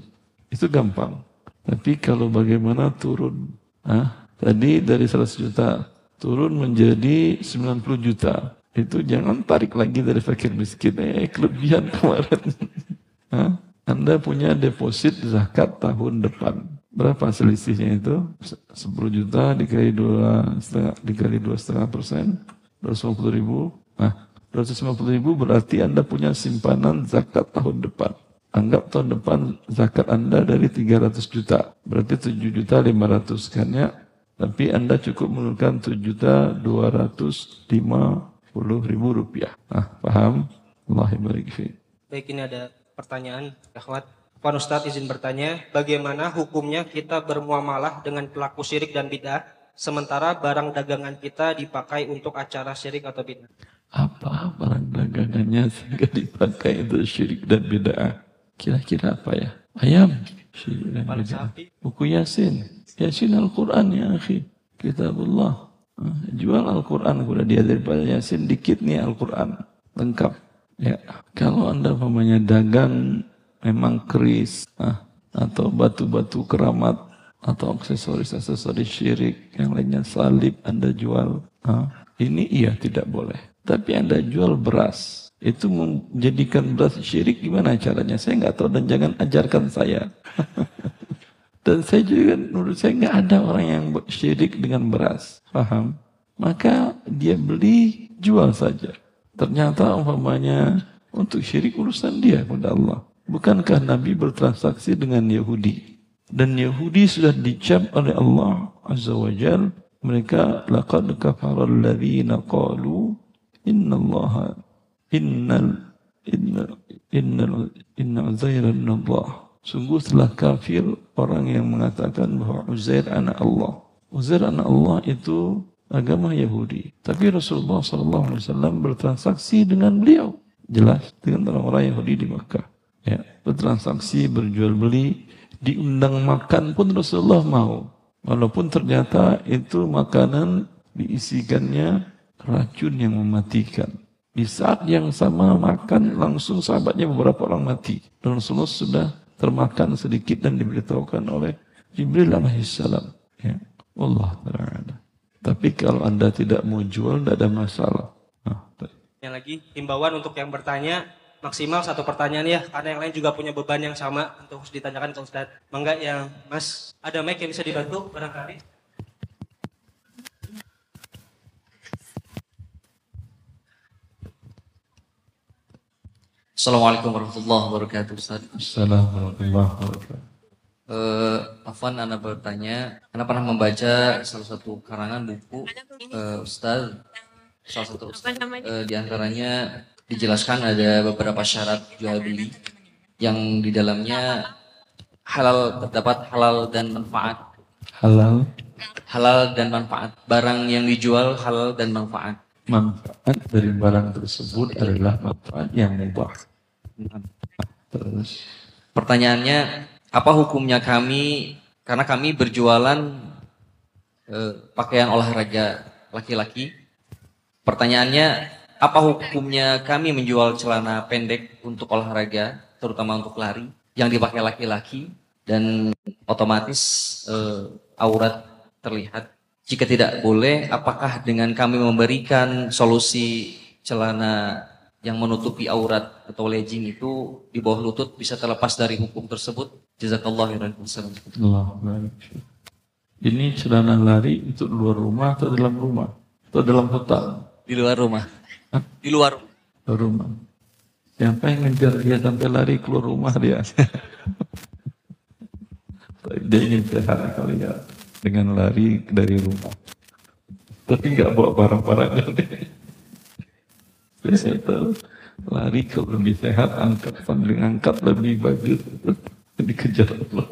Itu gampang. Tapi kalau bagaimana turun? Ah, tadi dari 100 juta turun menjadi 90 juta. Itu jangan tarik lagi dari fakir miskin. Eh, kelebihan *laughs* kemarin. Hah? Anda punya deposit zakat tahun depan. Berapa selisihnya itu? Se- 10 juta dikali dua setengah dikali dua setengah persen, 250 ribu. Nah, 250 ribu berarti Anda punya simpanan zakat tahun depan. Anggap tahun depan zakat Anda dari 300 juta. Berarti 7 juta 500 kan ya. Tapi Anda cukup menurunkan 7 juta 250 ribu rupiah. Nah, paham? Allah. Baik, ini ada pertanyaan, Akhwat. Pak Ustadz izin bertanya, bagaimana hukumnya kita bermuamalah dengan pelaku syirik dan bid'ah, sementara barang dagangan kita dipakai untuk acara syirik atau bid'ah? Apa barang dagangannya sehingga dipakai itu syirik dan bid'ah? Kira-kira apa ya? Ayam. Syirik dan bid'ah. Buku Yasin. Yasin Al-Quran ya akhi. Kitabullah. Ah, Jual Al-Quran. Udah dia daripada Yasin dikit nih Al-Quran. Lengkap. Ya. Kalau anda umpamanya dagang memang keris. ah, atau batu-batu keramat. Atau aksesoris-aksesoris syirik. Yang lainnya salib anda jual. ah, ini iya tidak boleh. Tapi anda jual beras. Itu menjadikan beras syirik gimana caranya? Saya nggak tahu dan jangan ajarkan saya. *laughs* Dan saya juga menurut saya nggak ada orang yang syirik dengan beras. Paham? Maka dia beli, jual saja. Ternyata umpamanya untuk syirik urusan dia kepada Allah. Bukankah Nabi bertransaksi dengan Yahudi? Dan Yahudi sudah dicap oleh Allah Azza wa Jal. Mereka laqad kafara alladhina qalu inna Allah innal innal innal inna Uzairan Allah. Sungguh telah kafir orang yang mengatakan bahwa Uzair anak Allah. Uzair anak Allah itu agama Yahudi. Tapi Rasulullah SAW bertransaksi dengan beliau. Jelas dengan orang-orang Yahudi di Makkah. Ya, bertransaksi, berjual beli, diundang makan pun Rasulullah mau. Walaupun ternyata itu makanan diisikannya racun yang mematikan. Di saat yang sama makan langsung sahabatnya beberapa orang mati. Dan Rasulullah sudah termakan sedikit dan diberitahukan oleh Jibril alaihissalam. Ya. Allah ta'ala. Tapi kalau anda tidak mau jual, tidak ada masalah. Nah, Yang lagi, himbauan untuk yang bertanya, maksimal satu pertanyaan ya, karena yang lain juga punya beban yang sama untuk harus ditanyakan ke Ustadz. Mangga yang Mas, ada mic yang bisa dibantu barangkali? Assalamualaikum warahmatullahi wabarakatuh Ustaz. Assalamualaikum warahmatullahi wabarakatuh. Eh, Afwan Anda bertanya, Anda pernah membaca salah satu karangan buku eh, Ustaz, salah satu Ustaz, eh, di antaranya dijelaskan ada beberapa syarat jual beli yang di dalamnya halal terdapat halal dan manfaat, Halal halal dan manfaat. Barang yang dijual halal dan manfaat. manfaat dari barang tersebut adalah manfaat yang mubah. Terus Pertanyaannya, apa hukumnya kami karena kami berjualan eh, pakaian olahraga laki-laki? Pertanyaannya, apa hukumnya kami menjual celana pendek untuk olahraga, terutama untuk lari, yang dipakai laki-laki dan otomatis eh, aurat terlihat? Jika tidak boleh, apakah dengan kami memberikan solusi celana yang menutupi aurat atau legging itu di bawah lutut bisa terlepas dari hukum tersebut? Jazakallah khairan. Ini celana lari itu luar rumah atau dalam rumah? Atau dalam hutan? Di luar rumah. Hah? Di luar. Luar rumah. Siapa yang ngejar dia sampai lari keluar rumah dia? *laughs* dia ingin sehat kali ya dengan lari dari rumah. Tapi nggak bawa barang-barangnya *laughs* tahu lari kalau lebih sehat angkat sambil angkat lebih bagus dikejar Allah.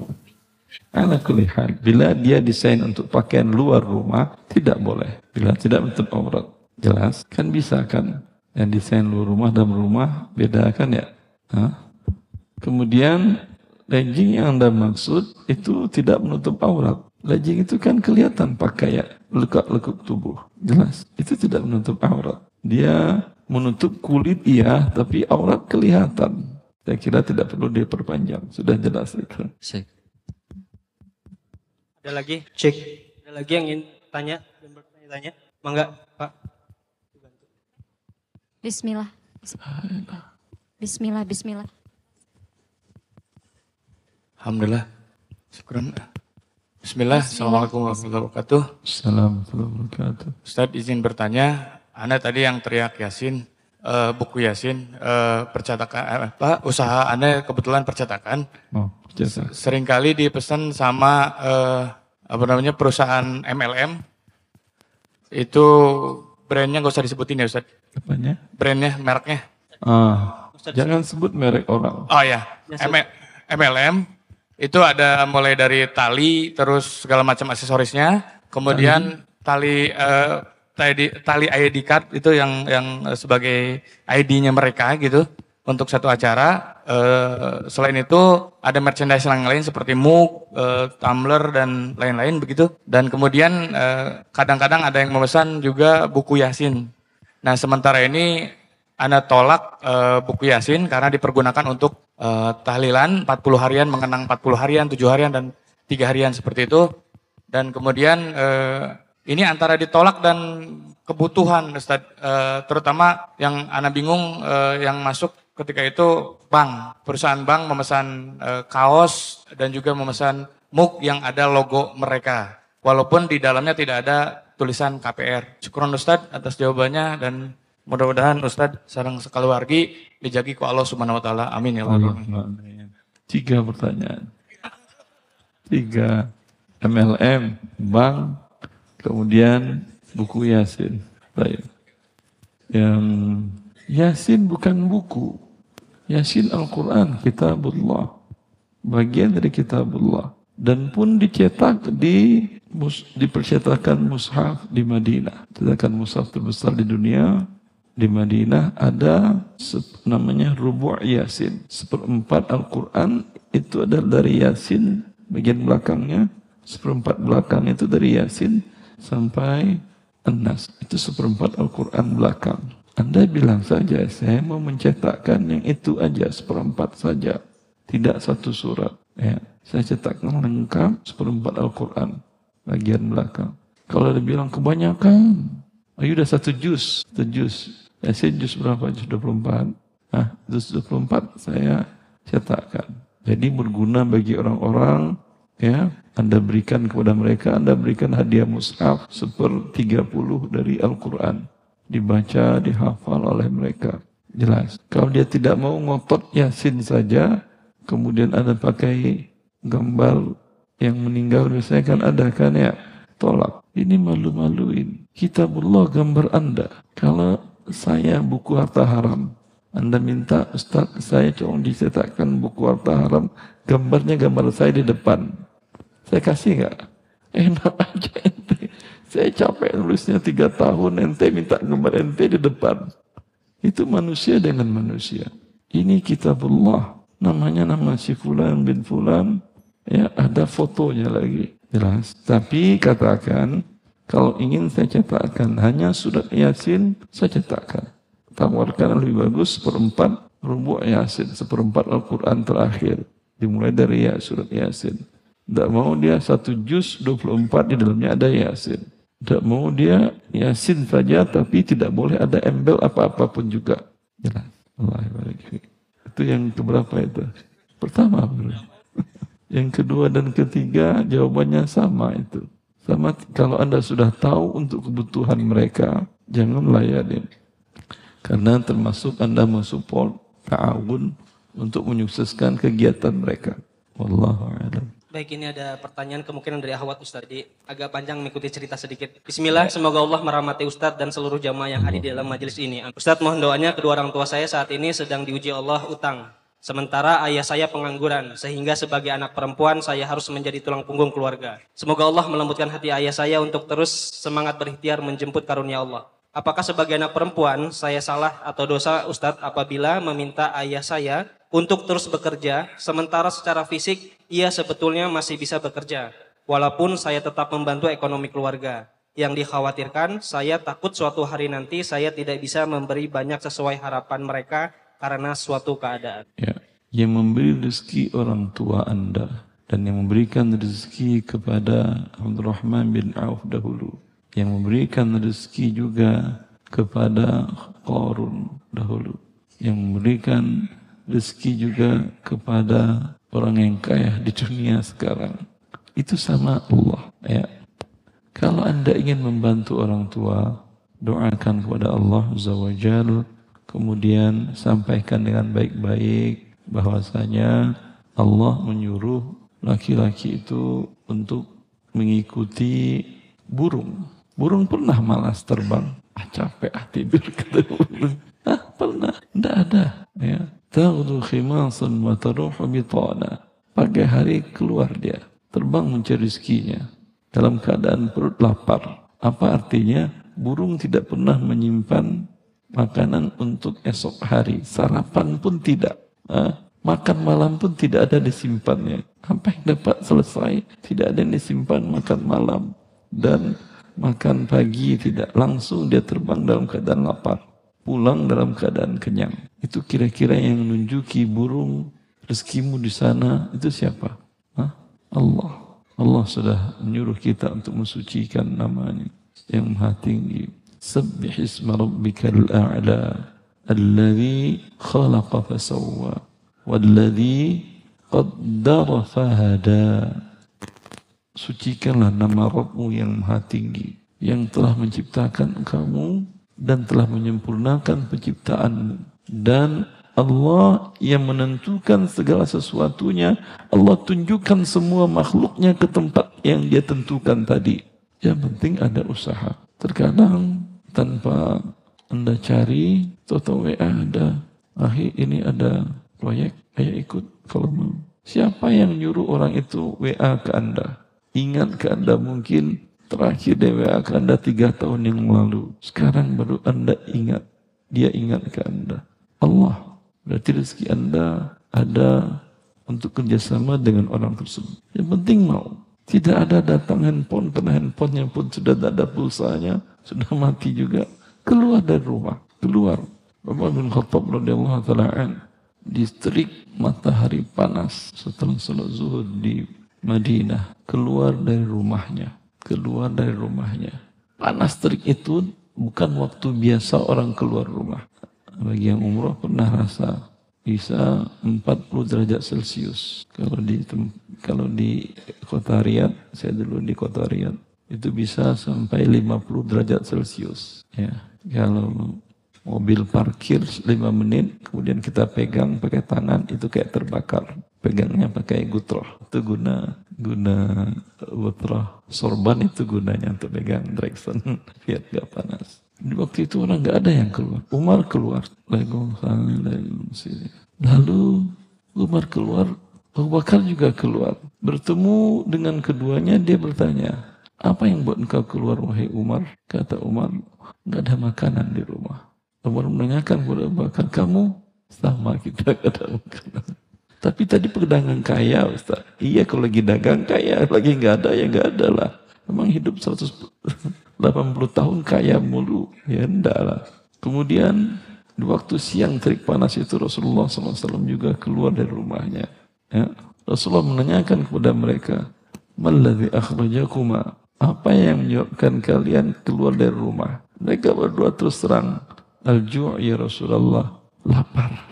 Ala kulli hal, bila dia desain untuk pakaian luar rumah, tidak boleh. Bila tidak menutup aurat. Jelas, kan bisa kan? Yang desain luar rumah dan rumah, beda kan ya? Hah? Kemudian, legging yang Anda maksud, itu tidak menutup aurat. Legging itu kan kelihatan pakai ya, lekuk-lekuk tubuh. Jelas, itu tidak menutup aurat. Dia menutup kulit iya, tapi aurat kelihatan. Saya kira tidak perlu diperpanjang. Sudah jelas itu. Ada lagi? Cek. Ada lagi yang ingin tanya dan bertanya-tanya? Mangga, Pak. Bismillah. Bismillah, bismillah. Alhamdulillah. Syukran. Bismillah. Assalamualaikum warahmatullahi wabarakatuh. Assalamualaikum warahmatullahi wabarakatuh. Ustadz izin bertanya. Anda tadi yang teriak Yasin, eh, buku Yasin, eh, percetakan, eh, apa, usaha Anda kebetulan percetakan. Oh, jasa. Seringkali dipesan sama eh, apa namanya perusahaan MLM. Itu brandnya nggak usah disebutin ya Ustadz. Apanya? Brandnya, mereknya. Ah, jangan sebut merek orang. Oh ya, Ya, MLM itu ada mulai dari tali terus segala macam aksesorisnya, kemudian tali eh, tali tali ID card itu yang yang sebagai ID-nya mereka gitu untuk satu acara. Eh, selain itu ada merchandise yang lain seperti mug, eh, tumbler dan lain-lain begitu. Dan kemudian eh, kadang-kadang ada yang memesan juga buku yasin. Nah sementara ini anda tolak eh, buku yasin karena dipergunakan untuk eh, tahlilan 40 harian, mengenang 40 harian, 7 harian dan tiga harian seperti itu. Dan kemudian eh, ini antara ditolak dan kebutuhan, Ustaz. Eh, terutama yang Anda bingung eh, yang masuk ketika itu bank, perusahaan bank memesan eh, kaos dan juga memesan mug yang ada logo mereka. Walaupun di dalamnya tidak ada tulisan KPR. Syukuran Ustaz atas jawabannya dan mudah-mudahan Ustaz sarang sekeluargi dijagi ku Allah Subhanahu wa taala. Amin ya Allah. Tiga pertanyaan. Tiga MLM, bank, kemudian buku Yasin. Baik. Yang Yasin bukan buku. Yasin Al-Quran, kitabullah. Bagian dari kitabullah. Dan pun dicetak di mus, dipercetakan mushaf di Madinah. Cetakan mushaf terbesar di dunia di Madinah ada namanya rubu' Yasin. Seperempat Al-Quran itu adalah dari Yasin bagian belakangnya. Seperempat belakang itu dari Yasin sampai An-Nas. Itu seperempat Al-Quran belakang. Anda bilang saja, saya mau mencetakkan yang itu aja, seperempat saja. Tidak satu surat. Ya. Saya cetakkan lengkap seperempat Al-Quran. Bagian belakang. Kalau dia bilang kebanyakan, ayo udah satu juz. Satu juz. Yasin juz berapa? Juz 24. Nah, juz 24 saya cetakkan. Jadi berguna bagi orang-orang ya Anda berikan kepada mereka Anda berikan hadiah mushaf seper 30 dari Al-Quran. Dibaca dihafal oleh mereka. Jelas. Kalau dia tidak mau ngotot yasin saja. Kemudian Anda pakai gambar yang meninggal biasanya kan ada kan ya? Tolak. Ini malu-maluin. Kitabullah gambar Anda. Kalau saya buku harta haram anda minta Ustaz saya tolong dicetakkan buku harta haram. Gambarnya gambar saya di depan saya kasih nggak? Enak aja ente. Saya capek nulisnya tiga tahun ente minta gambar ente di depan. Itu manusia dengan manusia. Ini kitabullah. Namanya nama si fulan bin fulan. Ya ada fotonya lagi. Jelas. Tapi katakan kalau ingin saya cetakkan hanya surat yasin saya cetakkan. Tawarkan lebih bagus seperempat rubu' yasin, seperempat Al-Quran terakhir. Dimulai dari ya, surat yasin. Tidak mau dia satu juz 24 di dalamnya ada yasin. Tidak mau dia yasin saja tapi tidak boleh ada embel apa-apa pun juga. Itu yang keberapa itu? Pertama bro. *laughs* Yang kedua dan ketiga jawabannya sama itu. Sama kalau Anda sudah tahu untuk kebutuhan mereka, jangan layanin. Karena termasuk Anda mensupport ta'awun untuk menyukseskan kegiatan mereka. Wallahu a'lam. Baik, ini ada pertanyaan kemungkinan dari Ahwat Ustaz. Jadi agak panjang mengikuti cerita sedikit. Bismillah, semoga Allah merahmati Ustadz dan seluruh jamaah yang hadir di dalam majelis ini. Ustadz mohon doanya kedua orang tua saya saat ini sedang diuji Allah utang. Sementara ayah saya pengangguran, sehingga sebagai anak perempuan saya harus menjadi tulang punggung keluarga. Semoga Allah melembutkan hati ayah saya untuk terus semangat berikhtiar menjemput karunia Allah. Apakah sebagai anak perempuan saya salah atau dosa Ustadz apabila meminta ayah saya untuk terus bekerja, sementara secara fisik ia sebetulnya masih bisa bekerja, walaupun saya tetap membantu ekonomi keluarga. Yang dikhawatirkan, saya takut suatu hari nanti saya tidak bisa memberi banyak sesuai harapan mereka karena suatu keadaan. Ya, yang memberi rezeki orang tua Anda dan yang memberikan rezeki kepada Abdurrahman bin Auf dahulu, yang memberikan rezeki juga kepada Qarun dahulu, yang memberikan rezeki juga kepada orang yang kaya di dunia sekarang. Itu sama Allah. Ya. Kalau Anda ingin membantu orang tua, doakan kepada Allah Zawajal, kemudian sampaikan dengan baik-baik bahwasanya Allah menyuruh laki-laki itu untuk mengikuti burung. Burung pernah malas terbang. Ah capek ah tidur. *laughs* Ah pernah, tidak ada. Ya. Taghdu khimasan wa taruhu bitana. Pagi hari keluar dia, terbang mencari rezekinya dalam keadaan perut lapar. Apa artinya? Burung tidak pernah menyimpan makanan untuk esok hari. Sarapan pun tidak. Makan malam pun tidak ada disimpannya. Yang dapat selesai? Tidak ada yang disimpan makan malam. Dan makan pagi tidak. Langsung dia terbang dalam keadaan lapar. Pulang dalam keadaan kenyang. Itu kira-kira yang menunjuki burung rezekimu di sana itu siapa? Hah? Allah. Allah sudah menyuruh kita untuk mensucikan namanya yang maha tinggi. Sabbih isma rabbikal a'la alladhi khalaqa fasawwa walladhi qaddara fahada. Sucikanlah nama Rabbmu yang maha tinggi yang telah menciptakan kamu dan telah menyempurnakan penciptaanmu dan Allah yang menentukan segala sesuatunya. Allah tunjukkan semua makhluknya ke tempat yang dia tentukan tadi. Yang penting ada usaha. Terkadang tanpa anda cari, toto WA ada, ahi ini ada proyek, ayo ikut kalau mau. Siapa yang nyuruh orang itu WA ke anda? Ingat ke anda mungkin terakhir dia WA ke anda tiga tahun yang lalu. Sekarang baru anda ingat. Dia ingat ke anda. Allah Berarti rezeki Anda ada untuk kerjasama dengan orang tersebut. Yang penting mau. Tidak ada datang handphone, karena handphonenya pun sudah tidak ada pulsanya, sudah mati juga. Keluar dari rumah, keluar. Umar bin Khattab radhiyallahu taala distrik matahari panas setelah sholat zuhur di Madinah keluar dari rumahnya keluar dari rumahnya panas terik itu bukan waktu biasa orang keluar rumah bagi yang umroh pernah rasa bisa 40 derajat Celcius. Kalau di kalau di kota Riyadh, saya dulu di kota Riyadh, itu bisa sampai 50 derajat Celcius. Ya, kalau mobil parkir 5 menit, kemudian kita pegang pakai tangan, itu kayak terbakar. Pegangnya pakai gutroh. Itu guna guna gutroh sorban itu gunanya untuk pegang direksen *laughs* biar gak panas. Di waktu itu orang nggak ada yang keluar. Umar keluar. Lalu Umar keluar, Abu Bakar juga keluar. Bertemu dengan keduanya, dia bertanya, apa yang buat engkau keluar wahai Umar? Kata Umar, nggak ada makanan di rumah. Umar menanyakan kepada Abu Bakar, kamu sama kita *laughs* gak ada makanan. Tapi tadi pedagang kaya Ustaz. Iya kalau lagi dagang kaya, lagi nggak ada ya nggak ada lah. Memang hidup 100 80 *laughs* tahun kaya mulu. Ya enggak lah. Kemudian di waktu siang terik panas itu Rasulullah SAW juga keluar dari rumahnya. Ya. Rasulullah menanyakan kepada mereka, Maladhi akhrajakuma? Apa yang menyebabkan kalian keluar dari rumah? Mereka berdua terus terang, Al-ju' ya Rasulullah, lapar.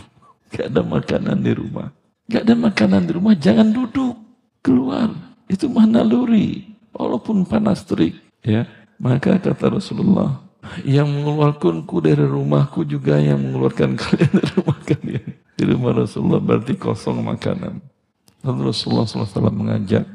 Gak ada makanan di rumah. Gak ada makanan di rumah, jangan duduk. Keluar. Itu mana luri. Walaupun panas terik. Ya. Maka kata Rasulullah, yang mengeluarkanku dari rumahku juga yang mengeluarkan *laughs* kalian dari rumah kalian. Di rumah Rasulullah berarti kosong makanan. Lalu Rasulullah SAW mengajak,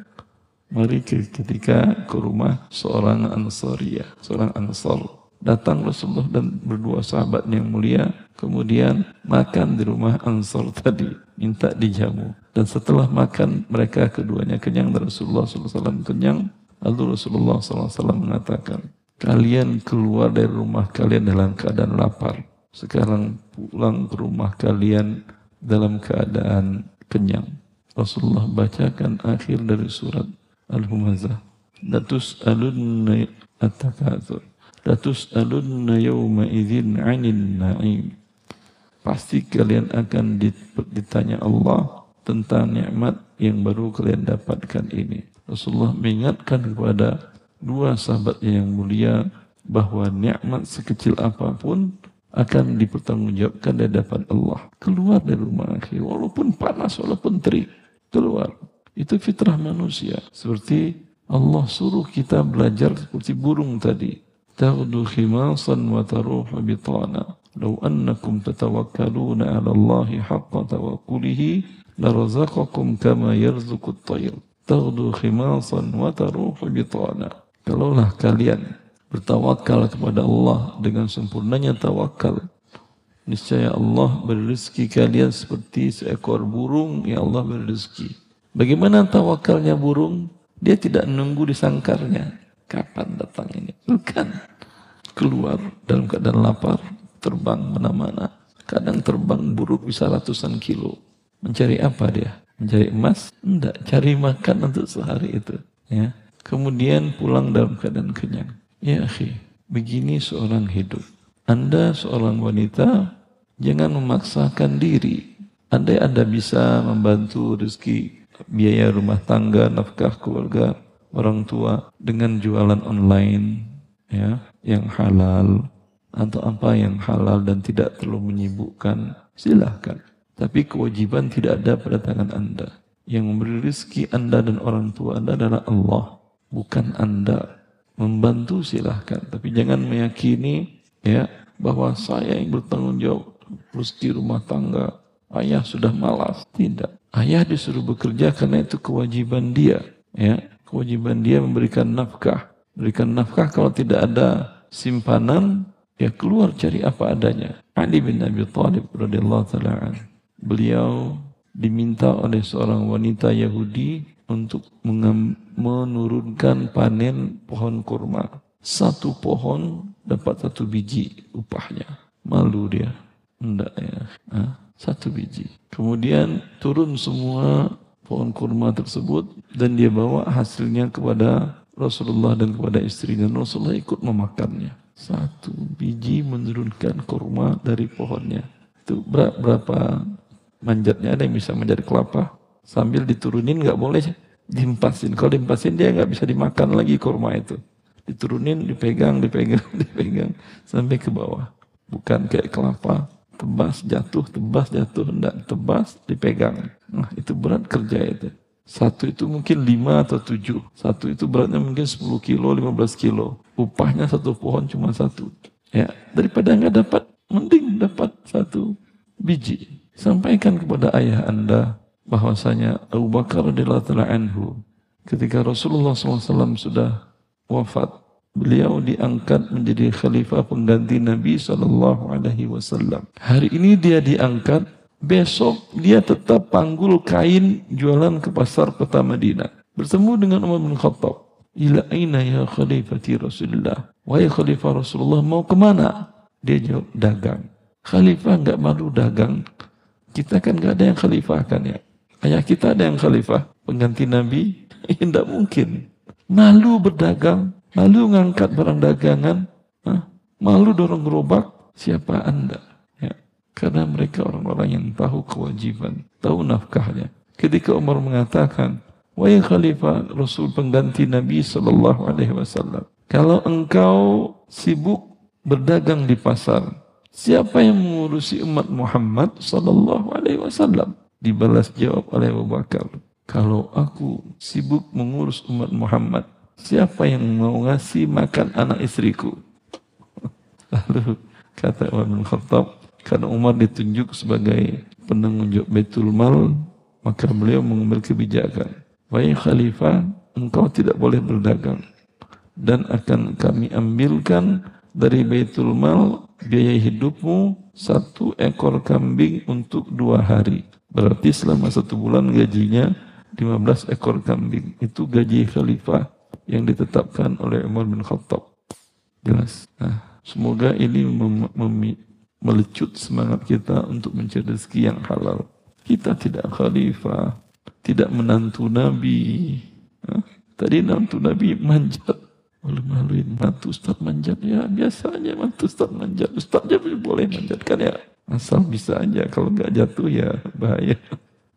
mari ketika ke rumah seorang Ansariyah, seorang Ansar. Datang Rasulullah dan berdua sahabat yang mulia, kemudian makan di rumah Ansar tadi, minta dijamu. Dan setelah makan mereka keduanya kenyang dan Rasulullah SAW kenyang, Lalu Rasulullah SAW mengatakan, kalian keluar dari rumah kalian dalam keadaan lapar. Sekarang pulang ke rumah kalian dalam keadaan kenyang. Rasulullah bacakan akhir dari surat Al-Humazah. Datus alunna. Datus alunna yawma idhin anin na'im. Pasti kalian akan ditanya Allah tentang nikmat yang baru kalian dapatkan ini. Rasulullah mengingatkan kepada dua sahabat yang mulia bahwa nikmat sekecil apa pun akan dipertanggungjawabkan di hadapan Allah. Keluar dari rumah akhir, walaupun panas, walaupun terik, keluar. Itu fitrah manusia. Seperti Allah suruh kita belajar seperti burung tadi. Wa taruhu bitana. Lau annakum tatawakkaluna ala Allahi haqqa tawakkulihi larazaqakum kama yarzuqut tayr taghdu khimasan wa taruhu bitana. Kalaulah kalian bertawakal kepada Allah dengan sempurnanya tawakal, Niscaya Allah beri rezeki kalian seperti seekor burung yang Allah beri rezeki. Bagaimana tawakalnya burung? Dia tidak menunggu di sangkarnya. Kapan datang ini? Bukan. Keluar dalam keadaan lapar, terbang mana-mana. Kadang terbang buruk bisa ratusan kilo. Mencari apa dia? Mencari emas? Enggak, cari makan untuk sehari itu. Ya. Kemudian pulang dalam keadaan kenyang. Ya akhi, begini seorang hidup. Anda seorang wanita, jangan memaksakan diri. Andai Anda bisa membantu rezeki biaya rumah tangga, nafkah keluarga, orang tua dengan jualan online ya, yang halal atau apa yang halal dan tidak terlalu menyibukkan, silahkan. Tapi kewajiban tidak ada pada tangan Anda. Yang memberi rezeki Anda dan orang tua Anda adalah Allah, bukan Anda. Membantu silahkan, tapi jangan meyakini ya bahwa saya yang bertanggung jawab rezeki rumah tangga ayah sudah malas tidak ayah disuruh bekerja karena itu kewajiban dia ya kewajiban dia memberikan nafkah berikan nafkah kalau tidak ada simpanan ya keluar cari apa adanya Ali bin Abi Thalib radhiyallahu taala beliau diminta oleh seorang wanita Yahudi untuk menurunkan panen pohon kurma satu pohon dapat satu biji upahnya. Malu dia. Enggak ya. Hah? Satu biji. Kemudian turun semua pohon kurma tersebut dan dia bawa hasilnya kepada Rasulullah dan kepada istri dan Rasulullah ikut memakannya. Satu biji menurunkan kurma dari pohonnya. Itu berapa manjatnya ada yang bisa menjadi kelapa sambil diturunin nggak boleh dimpasin. Kalau dimpasin dia nggak bisa dimakan lagi kurma itu diturunin, dipegang, dipegang, *laughs* dipegang sampai ke bawah. Bukan kayak kelapa, tebas jatuh, tebas jatuh, enggak tebas dipegang. Nah itu berat kerja itu. Satu itu mungkin lima atau tujuh. Satu itu beratnya mungkin 10 kilo, 15 kilo. Upahnya satu pohon cuma satu. Ya, daripada nggak dapat, mending dapat satu biji. Sampaikan kepada ayah anda bahwasanya Abu Bakar radhiyallahu anhu ketika Rasulullah SAW sudah wafat, beliau diangkat menjadi khalifah pengganti Nabi Shallallahu Alaihi Wasallam. Hari ini dia diangkat, besok dia tetap panggul kain jualan ke pasar kota Madinah. Bertemu dengan Umar bin Khattab. Ila aina ya khalifati Rasulullah. Wahai khalifah Rasulullah mau ke mana? Dia jawab dagang. Khalifah nggak malu dagang. Kita kan nggak ada yang khalifah kan ya. Ayah kita ada yang khalifah. Pengganti Nabi? *laughs* Tidak mungkin. Malu berdagang, malu ngangkat barang dagangan, malu dorong gerobak, siapa anda? Ya. Karena mereka orang-orang yang tahu kewajiban, tahu nafkahnya. Ketika Umar mengatakan, Wahai Khalifah Rasul pengganti Nabi Sallallahu Alaihi Wasallam, kalau engkau sibuk berdagang di pasar, siapa yang mengurusi umat Muhammad Sallallahu Alaihi Wasallam? Dibalas jawab oleh Abu Bakar. Kalau aku sibuk mengurus umat Muhammad, siapa yang mau ngasih makan anak istriku? *laughs* Lalu kata Umar bin Khattab, karena Umar ditunjuk sebagai jawab Baitul Mal, maka beliau mengambil kebijakan. Wahai Khalifah, engkau tidak boleh berdagang. Dan akan kami ambilkan dari Baitul Mal biaya hidupmu satu ekor kambing untuk dua hari. Berarti selama satu bulan gajinya 15 ekor kambing. Itu gaji khalifah yang ditetapkan oleh Umar bin Khattab. Jelas. Nah, semoga ini mem melecut semangat kita untuk mencari rezeki yang halal. Kita tidak khalifah, tidak menantu Nabi. Nah, tadi menantu Nabi manjat. Malu-maluin mantu Ustaz manjat. Ya biasa aja mantu Ustaz manjat. Ustaz aja boleh manjat kan ya. Asal bisa aja. Kalau nggak jatuh ya bahaya.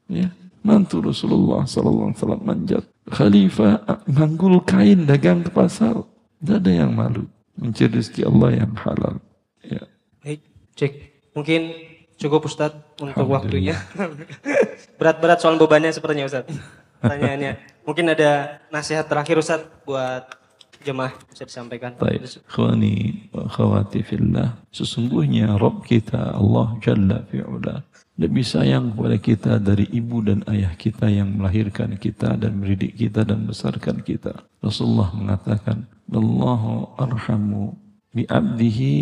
Ya mantu Rasulullah Sallallahu Alaihi Wasallam manjat. Khalifah manggul kain dagang ke pasar. Tidak ada yang malu. Mencari rezeki Allah yang halal. Ya. Baik, cek. Mungkin cukup Ustadz untuk waktunya. *laughs* Berat-berat soal bebannya sepertinya Ustadz. Pertanyaannya. Mungkin ada nasihat terakhir Ustadz buat jemaah bisa disampaikan. Baik, khawani wa khawati fillah. Sesungguhnya Rabb kita Allah Jalla fi'ula lebih sayang kepada kita dari ibu dan ayah kita yang melahirkan kita dan mendidik kita dan besarkan kita. Rasulullah mengatakan, Allahu arhamu bi abdihi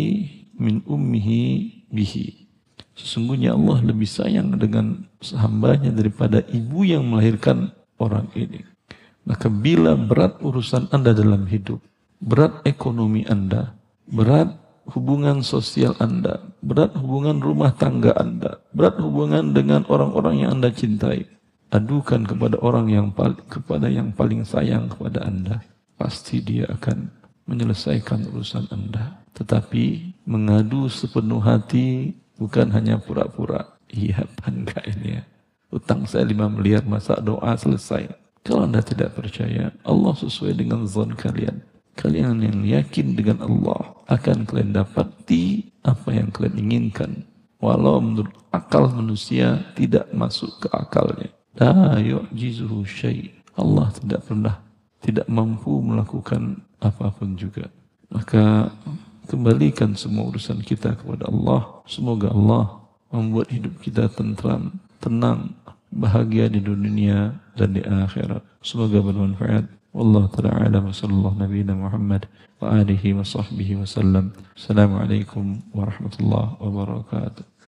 min ummihi bihi. Sesungguhnya Allah lebih sayang dengan hambanya daripada ibu yang melahirkan orang ini. Maka bila berat urusan Anda dalam hidup, berat ekonomi Anda, berat hubungan sosial Anda, berat hubungan rumah tangga Anda, berat hubungan dengan orang-orang yang Anda cintai, adukan kepada orang yang paling, kepada yang paling sayang kepada Anda. Pasti dia akan menyelesaikan urusan Anda. Tetapi mengadu sepenuh hati bukan hanya pura-pura. Iya, bangga ini ya. Utang saya 5 miliar, masa doa selesai. Kalau Anda tidak percaya, Allah sesuai dengan zon kalian. Kalian yang yakin dengan Allah akan kalian dapati apa yang kalian inginkan. Walau menurut akal manusia tidak masuk ke akalnya. La yu'jizuhu syai. Allah tidak pernah tidak mampu melakukan apa pun juga. Maka kembalikan semua urusan kita kepada Allah. Semoga Allah membuat hidup kita tentram, tenang, bahagia di dunia dan di akhirat. Semoga bermanfaat. Wallahu ta'ala alam wa sallallahu nabi Muhammad wa alihi wa sahbihi wa sallam. Assalamualaikum warahmatullahi wabarakatuh.